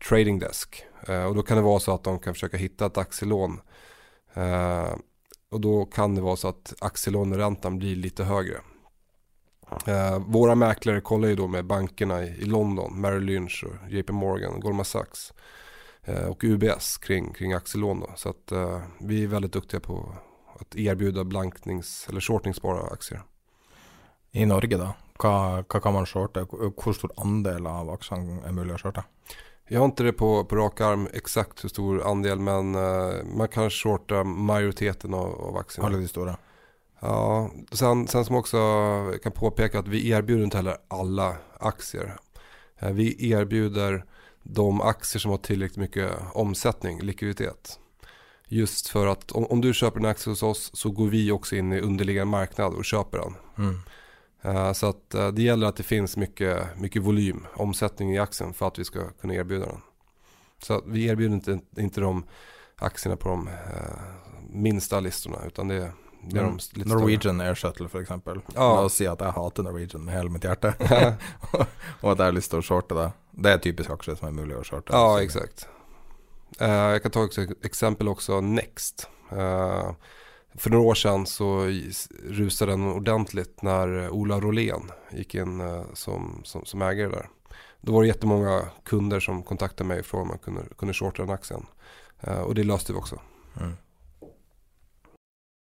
trading desk. Uh, och då kan det vara så att de kan försöka hitta ett aktielån. och då kan det vara så att aktielåneräntan blir lite högre. våra mäklare kollar ju då med bankerna i, London, Merrill Lynch, och JP Morgan, Goldman Sachs och UBS kring, kring aktielån. Då. Så att vi är väldigt duktiga på att erbjuda blanknings eller shortingsbara aktier. I Norge da, hva, hva, kan man shorte? Hvor stor andel av aksjene er mulig å shorte? Jeg har ikke det på, på rak arm exakt hvor stor andel men uh, man kan shorta majoriteten av, av aksjene. Alle de store? Ja, sen, sen som också kan påpeka at vi erbjuder ikke heller alle aktier. Uh, vi erbjuder de aktier som har tillräckligt mycket omsättning, likviditet. Just for at om, om, du kjøper en aktie hos oss så går vi også inn i underliggende marknad og kjøper den. Mm. Uh, så att uh, det gäller att det finns mycket, mycket volym, omsättning i aktien för att vi ska kunna erbjuda den. Så vi erbjuder inte, inte de aktierna på de uh, minsta listorna utan det, är mm. de lite Norwegian Air Shuttle för exempel. Ja. Och säga att jag hatar Norwegian med hela mitt hjärta. och att jag har lust att shorte det. Det är typiskt aktier som är möjliga att shorta. Ja, exakt. Uh, jag kan ta ett exempel också, Next. Uh, för några år sedan så rusade den ordentligt när Ola Rolén gick in uh, som, som, som, ägare där. Då var det jättemånga kunder som kontaktade mig och frågade om man kunde, kunde shorta den aktien. och det löste vi också. Mm.